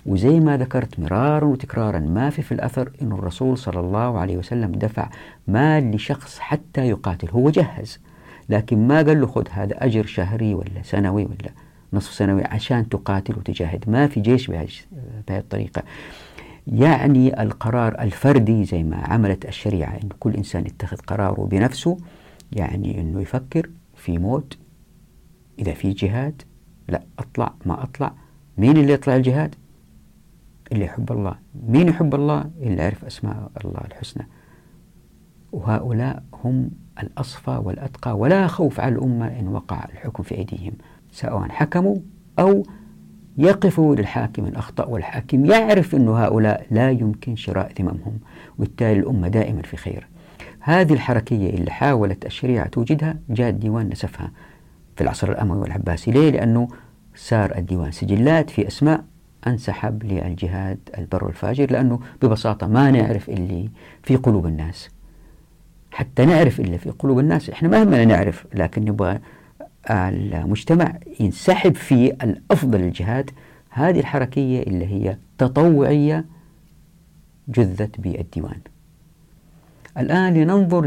وزي ما ذكرت مرارا وتكرارا ما في في الأثر أن الرسول صلى الله عليه وسلم دفع مال لشخص حتى يقاتل هو جهز. لكن ما قال له خذ هذا أجر شهري ولا سنوي ولا نصف سنوي عشان تقاتل وتجاهد. ما في جيش بهذه الطريقة. يعني القرار الفردي زي ما عملت الشريعة أن كل إنسان يتخذ قراره بنفسه يعني أنه يفكر في موت. إذا في جهاد لا أطلع ما أطلع. مين اللي يطلع الجهاد؟ اللي يحب الله. مين يحب الله؟ اللي يعرف أسماء الله الحسنى. وهؤلاء هم الأصفى والأتقى. ولا خوف على الأمة إن وقع الحكم في أيديهم. سواء حكموا أو يقفوا للحاكم إن أخطأ والحاكم يعرف أن هؤلاء لا يمكن شراء ذممهم. وبالتالي الأمة دائما في خير. هذه الحركية اللي حاولت الشريعة توجدها جاء الديوان نسفها في العصر الأموي والعباسي. ليه؟ لأنه صار الديوان سجلات في أسماء أنسحب للجهاد البر والفاجر لأنه ببساطة ما نعرف اللي في قلوب الناس. حتى نعرف اللي في قلوب الناس. إحنا مهما نعرف لكن نبغى المجتمع ينسحب في الأفضل الجهاد. هذه الحركية اللي هي تطوعية جذت بالديوان الآن لننظر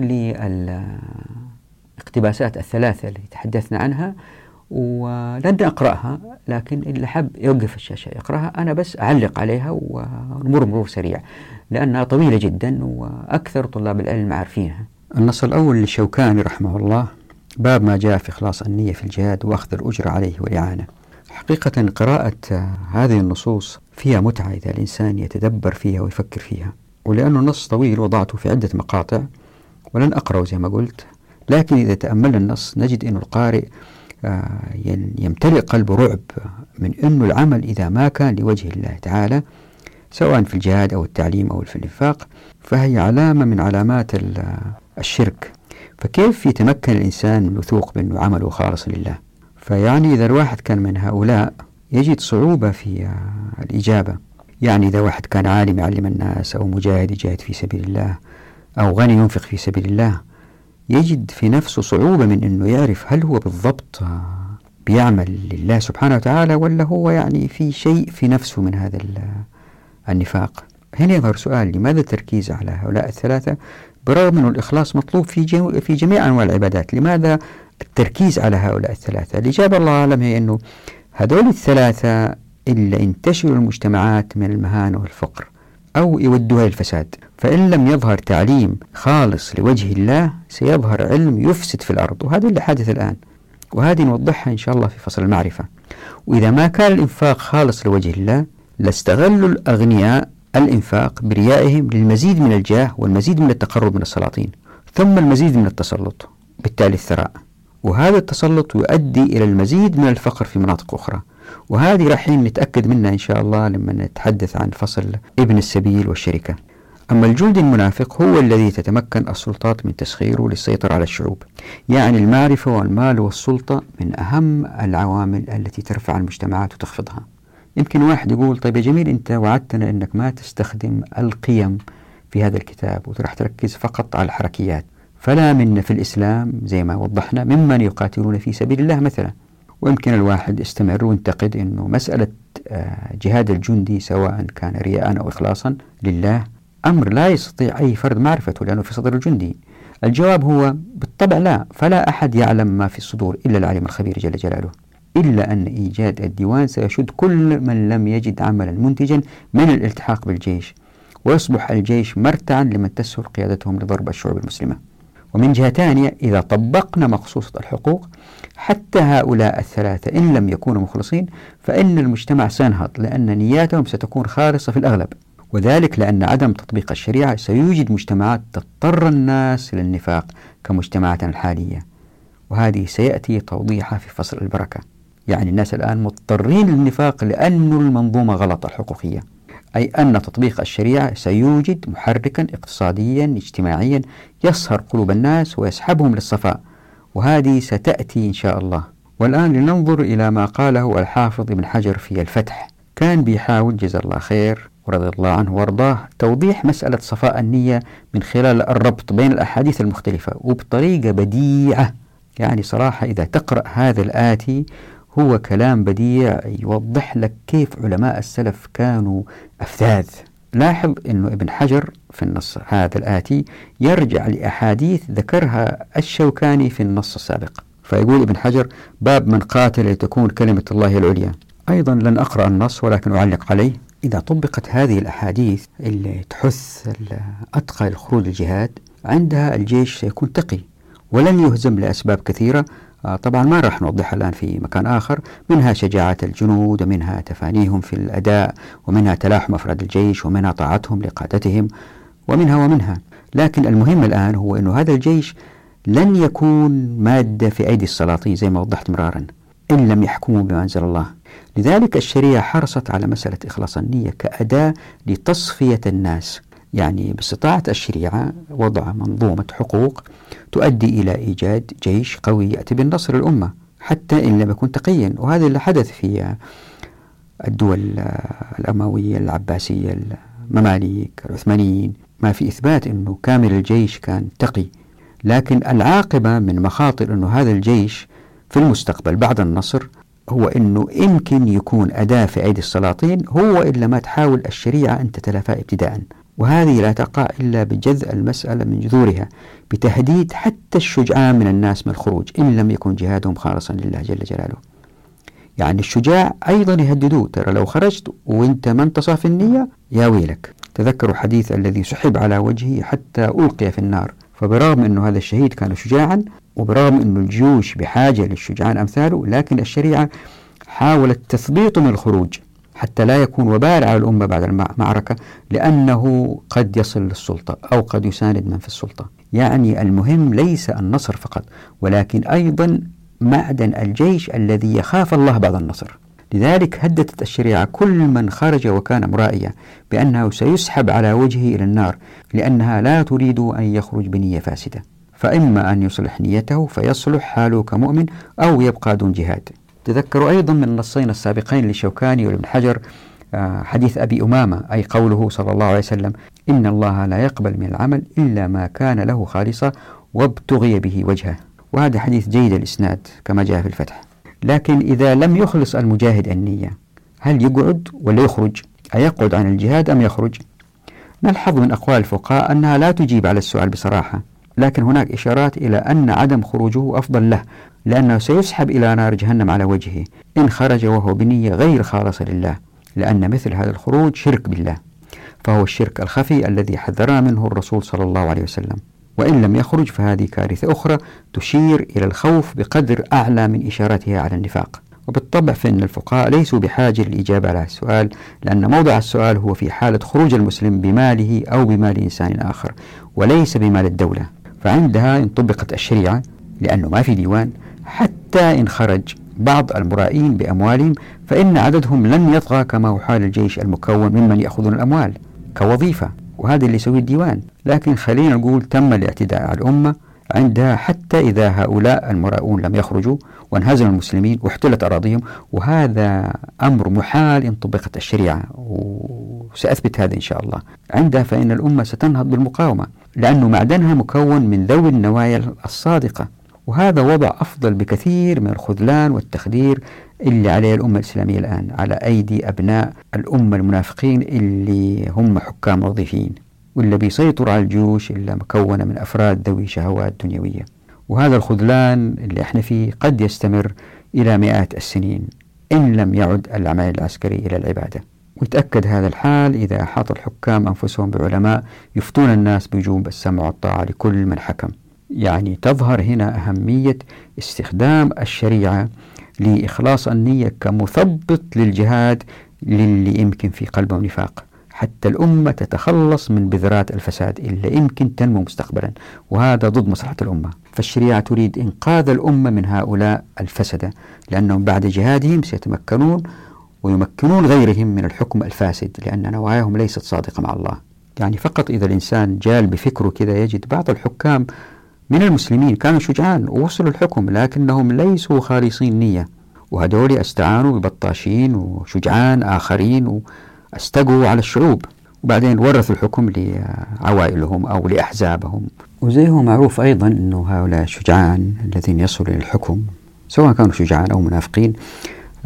للاقتباسات الثلاثة التي تحدثنا عنها ولن أقرأها لكن اللي حب يوقف الشاشة يقرأها أنا بس أعلق عليها ونمر مرور سريع لأنها طويلة جدا وأكثر طلاب العلم عارفينها. النص الأول للشوكاني رحمه الله باب ما جاء في إخلاص النية في الجهاد وأخذ الأجر عليه والإعانة. حقيقة قراءة هذه النصوص فيها متعة إذا الإنسان يتدبر فيها ويفكر فيها. ولأنه النص طويل وضعته في عدة مقاطع ولن أقرأه زي ما قلت لكن إذا تأملنا النص نجد أن القارئ آه، يمتلئ قلبه رعب من أن العمل إذا ما كان لوجه الله تعالى سواء في الجهاد أو التعليم أو في الإنفاق فهي علامة من علامات الشرك. فكيف يتمكن الإنسان من الوثوق بأنه عمله خالص لله؟ فيعني إذا الواحد كان من هؤلاء يجد صعوبة في آه، الإجابة. يعني إذا واحد كان عالم يعلم الناس أو مجاهد يجاهد في سبيل الله أو غني ينفق في سبيل الله يجد في نفسه صعوبة من أنه يعرف هل هو بالضبط بيعمل لله سبحانه وتعالى ولا هو يعني في شيء في نفسه من هذا النفاق. هنا يظهر سؤال لماذا التركيز على هؤلاء الثلاثة برغم أن الإخلاص مطلوب في, في جميع أنواع العبادات؟ لماذا التركيز على هؤلاء الثلاثة؟ الإجابة الله أعلم هي أنه هذول الثلاثة إلا انتشروا المجتمعات من المهانة والفقر أو يودوها للفساد. فإن لم يظهر تعليم خالص لوجه الله سيظهر علم يفسد في الأرض. وهذا اللي حدث الآن. وهذه نوضحها إن شاء الله في فصل المعرفة. وإذا ما كان الإنفاق خالص لوجه الله لاستغلوا الأغنياء الإنفاق بريائهم للمزيد من الجاه والمزيد من التقرب من السلاطين ثم المزيد من التسلط بالتالي الثراء. وهذا التسلط يؤدي إلى المزيد من الفقر في مناطق أخرى. وهذه راح نتأكد منها إن شاء الله لما نتحدث عن فصل ابن السبيل والشركة. أما الجلد المنافق هو الذي تتمكن السلطات من تسخيره للسيطرة على الشعوب يعني المعرفة والمال والسلطة من أهم العوامل التي ترفع المجتمعات وتخفضها. يمكن واحد يقول طيب يا جميل أنت وعدتنا أنك ما تستخدم القيم في هذا الكتاب وراح تركز فقط على الحركيات. فلا منا في الإسلام زي ما وضحنا ممن يقاتلون في سبيل الله مثلا ويمكن الواحد يستمر وينتقد أنه مسألة آه، جهاد الجندي سواء كان رياء أو إخلاصا لله أمر لا يستطيع أي فرد معرفته لأنه في صدر الجندي. الجواب هو بالطبع لا فلا أحد يعلم ما في الصدور إلا العليم الخبير جل جلاله. إلا أن إيجاد الديوان سيشد كل من لم يجد عملا منتجا من الالتحاق بالجيش ويصبح الجيش مرتعا لمن تسهل قيادتهم لضرب الشعوب المسلمة. ومن جهة ثانية إذا طبقنا مقصوصة الحقوق حتى هؤلاء الثلاثة إن لم يكونوا مخلصين فإن المجتمع سينهض لأن نياتهم ستكون خالصة في الأغلب. وذلك لأن عدم تطبيق الشريعة سيوجد مجتمعات تضطر الناس للنفاق كمجتمعاتنا الحالية. وهذه سيأتي توضيحها في فصل البركة. يعني الناس الآن مضطرين للنفاق لأن المنظومة غلط الحقوقية. أي أن تطبيق الشريعة سيوجد محركا اقتصاديا اجتماعيا يصهر قلوب الناس ويسحبهم للصفاء. وهذه ستأتي إن شاء الله. والآن لننظر إلى ما قاله الحافظ ابن حجر في الفتح. كان بيحاول جزا الله خير ورضي الله عنه وأرضاه توضيح مسألة صفاء النية من خلال الربط بين الأحاديث المختلفة وبطريقة بديعة. يعني صراحة إذا تقرأ هذا الآتي هو كلام بديع يوضح لك كيف علماء السلف كانوا أفذاذ. لاحظ أنه ابن حجر في النص هذا الآتي يرجع لأحاديث ذكرها الشوكاني في النص السابق. فيقول ابن حجر باب من قاتل لتكون كلمة الله العليا. أيضا لن أقرأ النص ولكن أعلق عليه. إذا طبقت هذه الأحاديث اللي تحث أتقى الخروج الجهاد عندها الجيش سيكون تقي ولن يهزم لأسباب كثيرة طبعا ما راح نوضحها الآن في مكان آخر منها شجاعة الجنود ومنها تفانيهم في الأداء ومنها تلاحم أفراد الجيش ومنها طاعتهم لقادتهم ومنها ومنها. لكن المهم الآن هو أن هذا الجيش لن يكون مادة في أيدي السلاطين زي ما وضحت مرارا إن لم يحكموا بما أنزل الله. لذلك الشريعة حرصت على مسألة إخلاص النية كأداة لتصفية الناس. يعني باستطاعة الشريعة وضع منظومة حقوق تؤدي إلى إيجاد جيش قوي يأتي بالنصر للأمة حتى إن لم يكن تقيا. وهذا اللي حدث في الدول الأموية العباسية المماليك العثمانيين. ما في إثبات أنه كامل الجيش كان تقي. لكن العاقبة من مخاطر أنه هذا الجيش في المستقبل بعد النصر هو أنه يمكن يكون أداة في أيدي السلاطين هو إلا ما تحاول الشريعة أن تتلافى ابتداءً وهذه لا تقع إلا بجذع المسألة من جذورها بتهديد حتى الشجعان من الناس من الخروج إن لم يكن جهادهم خالصا لله جل جلاله. يعني الشجاع أيضا يهددوه ترى لو خرجت وإنت ما أنت صافي النية يا ويلك. تذكروا حديث الذي سحب على وجهه حتى ألقي في النار. فبرغم أنه هذا الشهيد كان شجاعا وبرغم أن الجيوش بحاجة للشجعان أمثاله لكن الشريعة حاولت تثبيطه من الخروج. حتى لا يكون وبال على الأمة بعد المعركة لأنه قد يصل للسلطة أو قد يساند من في السلطة. يعني المهم ليس النصر فقط ولكن أيضا معدن الجيش الذي يخاف الله بعد النصر. لذلك هددت الشريعة كل من خرج وكان مرائيا بأنه سيسحب على وجهه إلى النار لأنها لا تريد أن يخرج بنية فاسدة. فإما أن يصلح نيته فيصلح حاله كمؤمن أو يبقى دون جهاد. تذكروا أيضا من النصين السابقين لشوكاني وابن حجر آه، حديث أبي أمامة أي قوله صلى الله عليه وسلم إن الله لا يقبل من العمل إلا ما كان له خالصا وابتغي به وجهه. وهذا حديث جيد الإسناد كما جاء في الفتح. لكن إذا لم يخلص المجاهد النية هل يقعد ولا يخرج؟ أيقعد عن الجهاد أم يخرج؟ نلحظ من أقوال الفقهاء أنها لا تجيب على السؤال بصراحة؟ لكن هناك إشارات إلى أن عدم خروجه أفضل له لأنه سيسحب إلى نار جهنم على وجهه. إن خرج وهو بنية غير خالصة لله لأن مثل هذا الخروج شرك بالله. فهو الشرك الخفي الذي حذرنا منه الرسول صلى الله عليه وسلم. وإن لم يخرج فهذه كارثة أخرى تشير إلى الخوف بقدر أعلى من إشارتها على النفاق. وبالطبع فإن الفقهاء ليسوا بحاجة للإجابة على السؤال لأن موضع السؤال هو في حالة خروج المسلم بماله أو بمال إنسان آخر وليس بمال الدولة. فعندها إن طبقت الشريعة لأنه ما في ديوان حتى إن خرج بعض المرائين بأموالهم فإن عددهم لن يطغى كما هو حال الجيش المكون ممن يأخذون الأموال كوظيفة وهذا اللي يسويه الديوان. لكن خلينا نقول تم الاعتداء على الأمة عندها حتى إذا هؤلاء المراؤون لم يخرجوا وانهزم المسلمين واحتلت أراضيهم وهذا أمر محال إن طبقت الشريعة وسأثبت هذا إن شاء الله. عندها فإن الأمة ستنهض بالمقاومة لأن معدنها مكون من ذوي النوايا الصادقة. وهذا وضع أفضل بكثير من الخذلان والتخدير اللي عليه الأمة الإسلامية الآن على أيدي أبناء الأمة المنافقين اللي هم حكام وظيفيين واللي بيسيطر على الجيوش اللي مكونة من أفراد ذوي شهوات دنيوية. وهذا الخذلان اللي إحنا فيه قد يستمر إلى مئات السنين إن لم يعد العمل العسكري إلى العبادة. ويتأكد هذا الحال إذا أحاط الحكام أنفسهم بعلماء يفتون الناس بوجوب السمع والطاعة لكل من حكم. يعني تظهر هنا أهمية استخدام الشريعة لإخلاص النية كمثبط للجهاد للي يمكن في قلبه نفاق حتى الأمة تتخلص من بذرات الفساد اللي يمكن تنمو مستقبلا. وهذا ضد مصلحة الأمة. فالشريعة تريد إنقاذ الأمة من هؤلاء الفسدة لأنهم بعد جهادهم سيتمكنون ويمكنون غيرهم من الحكم الفاسد لأن نواياهم ليست صادقة مع الله. يعني فقط إذا الإنسان جال بفكره كذا يجد بعض الحكام من المسلمين كانوا شجعان ووصلوا الحكم لكنهم ليسوا خالصين نية. وهدول استعانوا ببطاشين وشجعان آخرين واستقوا على الشعوب. وبعدين ورثوا الحكم لعوائلهم أو لأحزابهم. وزي هو معروف أيضا أنه هؤلاء الشجعان الذين يصلوا إلى الحكم سواء كانوا شجعان أو منافقين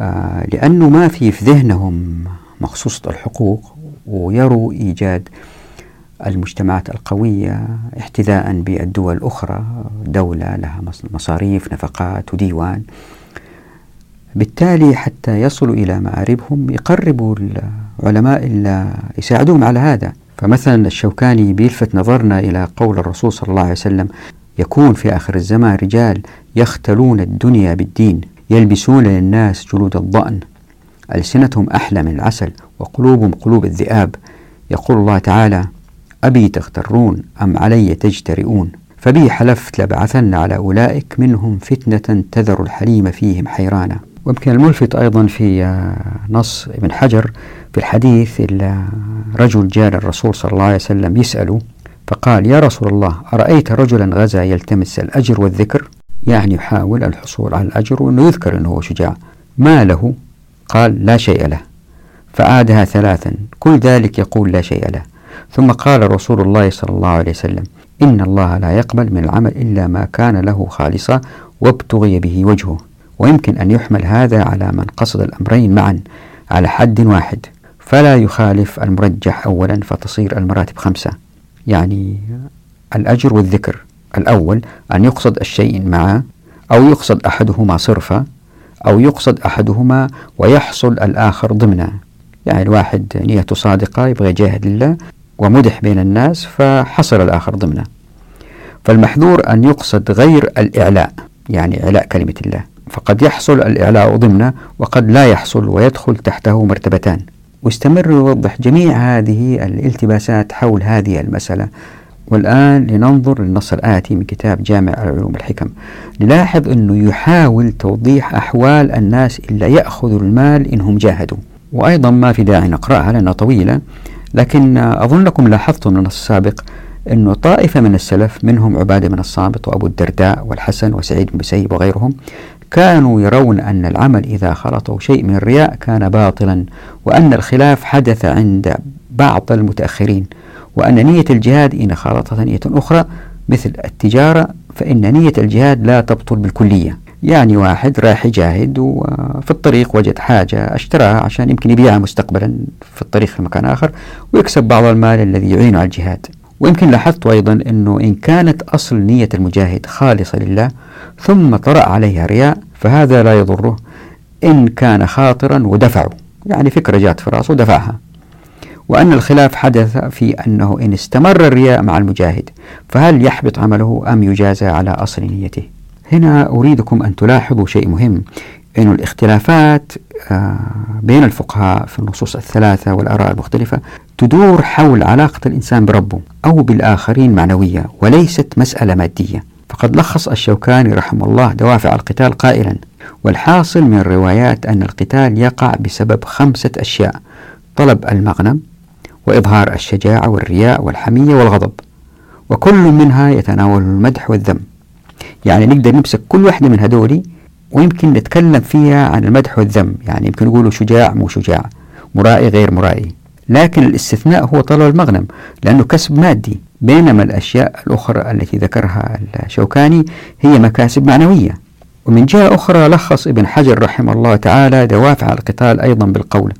آه لأنه ما في في ذهنهم مخصوصة الحقوق ويروا إيجاد المجتمعات القوية احتذاء بالدول الأخرى دولة لها مصاريف نفقات وديوان. بالتالي حتى يصلوا إلى مآربهم يقربوا اللي يساعدوهم على هذا. فمثلا الشوكاني بيلفت نظرنا إلى قول الرسول صلى الله عليه وسلم يكون في آخر الزمان رجال يختلون الدنيا بالدين يلبسون للناس جلود الضأن ألسنتهم أحلى من العسل وقلوبهم قلوب الذئاب. يقول الله تعالى أبي تغترون أم علي تجترئون؟ فبي حلفت لبعثن على أولئك منهم فتنة تذر الحليم فيهم حيرانا. ويمكن الملفت أيضا في آه، نص ابن حجر في الحديث رجل جاء الرسول صلى الله عليه وسلم يسأله فقال يا رسول الله أرأيت رجلا غزا يلتمس الأجر والذكر؟ يعني يحاول الحصول على الأجر وأنه يذكر أنه هو شجاع. ما له؟ قال لا شيء له. فعادها ثلاثا كل ذلك يقول لا شيء له. ثم قال رسول الله صلى الله عليه وسلم إن الله لا يقبل من العمل إلا ما كان له خالصا وابتغي به وجهه. ويمكن أن يحمل هذا على من قصد الأمرين معا على حد واحد. فلا يخالف المرجح أولا فتصير المراتب خمسة. يعني الأجر والذكر. الأول أن يقصد الشيء معا أو يقصد أحدهما صرفا أو يقصد أحدهما ويحصل الآخر ضمنا. يعني الواحد نيته صادقة يبغى يجاهد لله ومدح بين الناس فحصل الآخر ضمنه فالمحذور أن يقصد غير الإعلاء يعني إعلاء كلمة الله. فقد يحصل الإعلاء ضمنه وقد لا يحصل ويدخل تحته مرتبتان. واستمر يوضح جميع هذه الالتباسات حول هذه المسألة. والآن لننظر للنص الآتي من كتاب جامع العلوم الحكم. نلاحظ أنه يحاول توضيح أحوال الناس اللي يأخذوا المال إنهم جاهدوا. وأيضا ما في داعي نقرأها لأنها طويلة لكن أظنكم لاحظتم من السابق أنه طائفة من السلف منهم عبادة بن الصامت وأبو الدرداء والحسن وسعيد بن مسيب وغيرهم كانوا يرون أن العمل إذا خلطه شيء من الرياء كان باطلا وأن الخلاف حدث عند بعض المتأخرين وأن نية الجهاد إن خالطها نية أخرى مثل التجارة فإن نية الجهاد لا تبطل بالكلية. يعني واحد رايح يجاهد وفي الطريق وجد حاجة اشتراها عشان يمكن يبيعها مستقبلا في الطريق في مكان آخر ويكسب بعض المال الذي يعينه على الجهاد. ويمكن لاحظت أيضا أنه إن كانت أصل نية المجاهد خالصة لله ثم طرأ عليها رياء فهذا لا يضره إن كان خاطرا ودفعه. يعني فكرة جات في رأسه ودفعها. وأن الخلاف حدث في أنه إن استمر الرياء مع المجاهد فهل يحبط عمله أم يجازى على أصل نيته؟ هنا أريدكم أن تلاحظوا شيء مهم. أن الاختلافات آه، بين الفقهاء في النصوص الثلاثة والآراء المختلفة تدور حول علاقة الإنسان بربه أو بالآخرين معنوية وليست مسألة مادية. فقد لخص الشوكاني رحمه الله دوافع القتال قائلا والحاصل من الروايات أن القتال يقع بسبب خمسة أشياء طلب المغنم وإظهار الشجاعة والرياء والحمية والغضب وكل منها يتناول المدح والذم. يعني نقدر نمسك كل واحدة من هذولي ويمكن نتكلم فيها عن المدح والذم يعني يمكن نقولوا شجاع مو شجاع مرائي غير مرائي. لكن الاستثناء هو طلب المغنم لأنه كسب مادي. بينما الأشياء الأخرى التي ذكرها الشوكاني هي مكاسب معنوية. ومن جهة أخرى لخص ابن حجر رحمه الله تعالى دوافع القتال أيضا بالقول.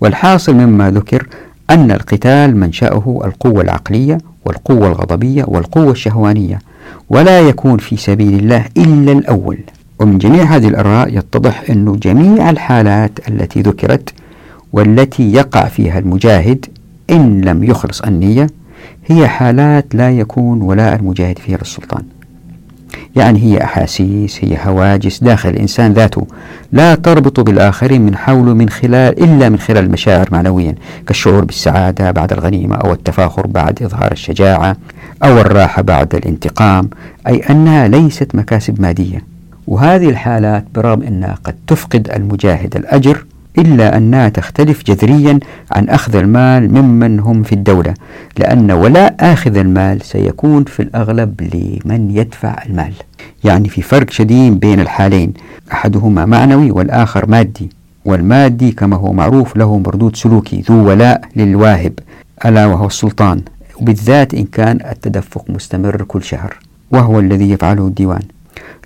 والحاصل مما ذكر أن القتال منشأه القوة العقلية والقوة الغضبية والقوة الشهوانية ولا يكون في سبيل الله إلا الأول. ومن جميع هذه الآراء يتضح أن جميع الحالات التي ذكرت والتي يقع فيها المجاهد إن لم يخلص النية هي حالات لا يكون ولاء المجاهد فيها للسلطان. يعني هي أحاسيس هي هواجس داخل الإنسان ذاته لا تربط بالآخرين من حوله من خلال إلا من خلال المشاعر معنويا كالشعور بالسعادة بعد الغنيمة أو التفاخر بعد إظهار الشجاعة أو الراحة بعد الانتقام أي أنها ليست مكاسب مادية. وهذه الحالات برغم أنها قد تفقد المجاهد الأجر إلا أنها تختلف جذريا عن أخذ المال ممن هم في الدولة لأن ولاء آخذ المال سيكون في الأغلب لمن يدفع المال. يعني في فرق شديد بين الحالين أحدهما معنوي والآخر مادي والمادي كما هو معروف له مردود سلوكي ذو ولاء للواهب ألا وهو السلطان وبالذات إن كان التدفق مستمر كل شهر وهو الذي يفعله الديوان.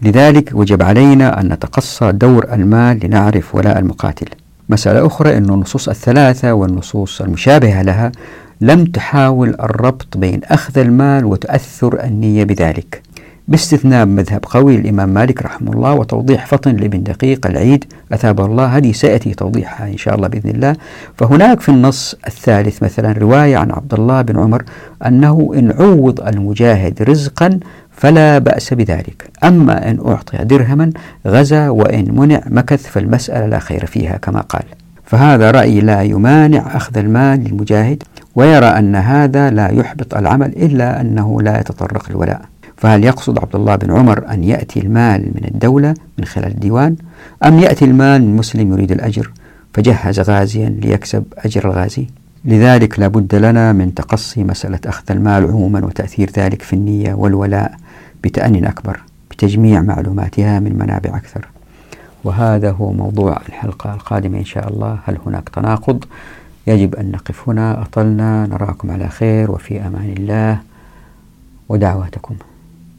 لذلك وجب علينا أن نتقصى دور المال لنعرف ولاء المقاتل. مسألة أخرى أن النصوص الثلاثة والنصوص المشابهة لها لم تحاول الربط بين أخذ المال وتأثر النية بذلك. باستثناء مذهب قوي الإمام مالك رحمه الله وتوضيح فطن لابن دقيق العيد أثابه الله. هذه سيأتي توضيحها إن شاء الله بإذن الله. فهناك في النص الثالث مثلا رواية عن عبد الله بن عمر أنه إن عوض المجاهد رزقا فلا بأس بذلك. أما إن أعطي درهما غزا وإن منع مكث فالمسألة لا خير فيها كما قال. فهذا رأي لا يمانع أخذ المال للمجاهد ويرى أن هذا لا يحبط العمل إلا أنه لا يتطرق الولاء فهل يقصد عبد الله بن عمر أن يأتي المال من الدولة من خلال الديوان؟ أم يأتي المال من مسلم يريد الأجر فجهز غازيا ليكسب أجر الغازي؟ لذلك لا بد لنا من تقصي مسألة أخذ المال عموما وتأثير ذلك في النية والولاء بتأن أكبر بتجميع معلوماتها من منابع أكثر. وهذا هو موضوع الحلقة القادمة إن شاء الله. هل هناك تناقض؟ يجب أن نقف هنا. أطلنا نراكم على خير وفي أمان الله. ودعواتكم.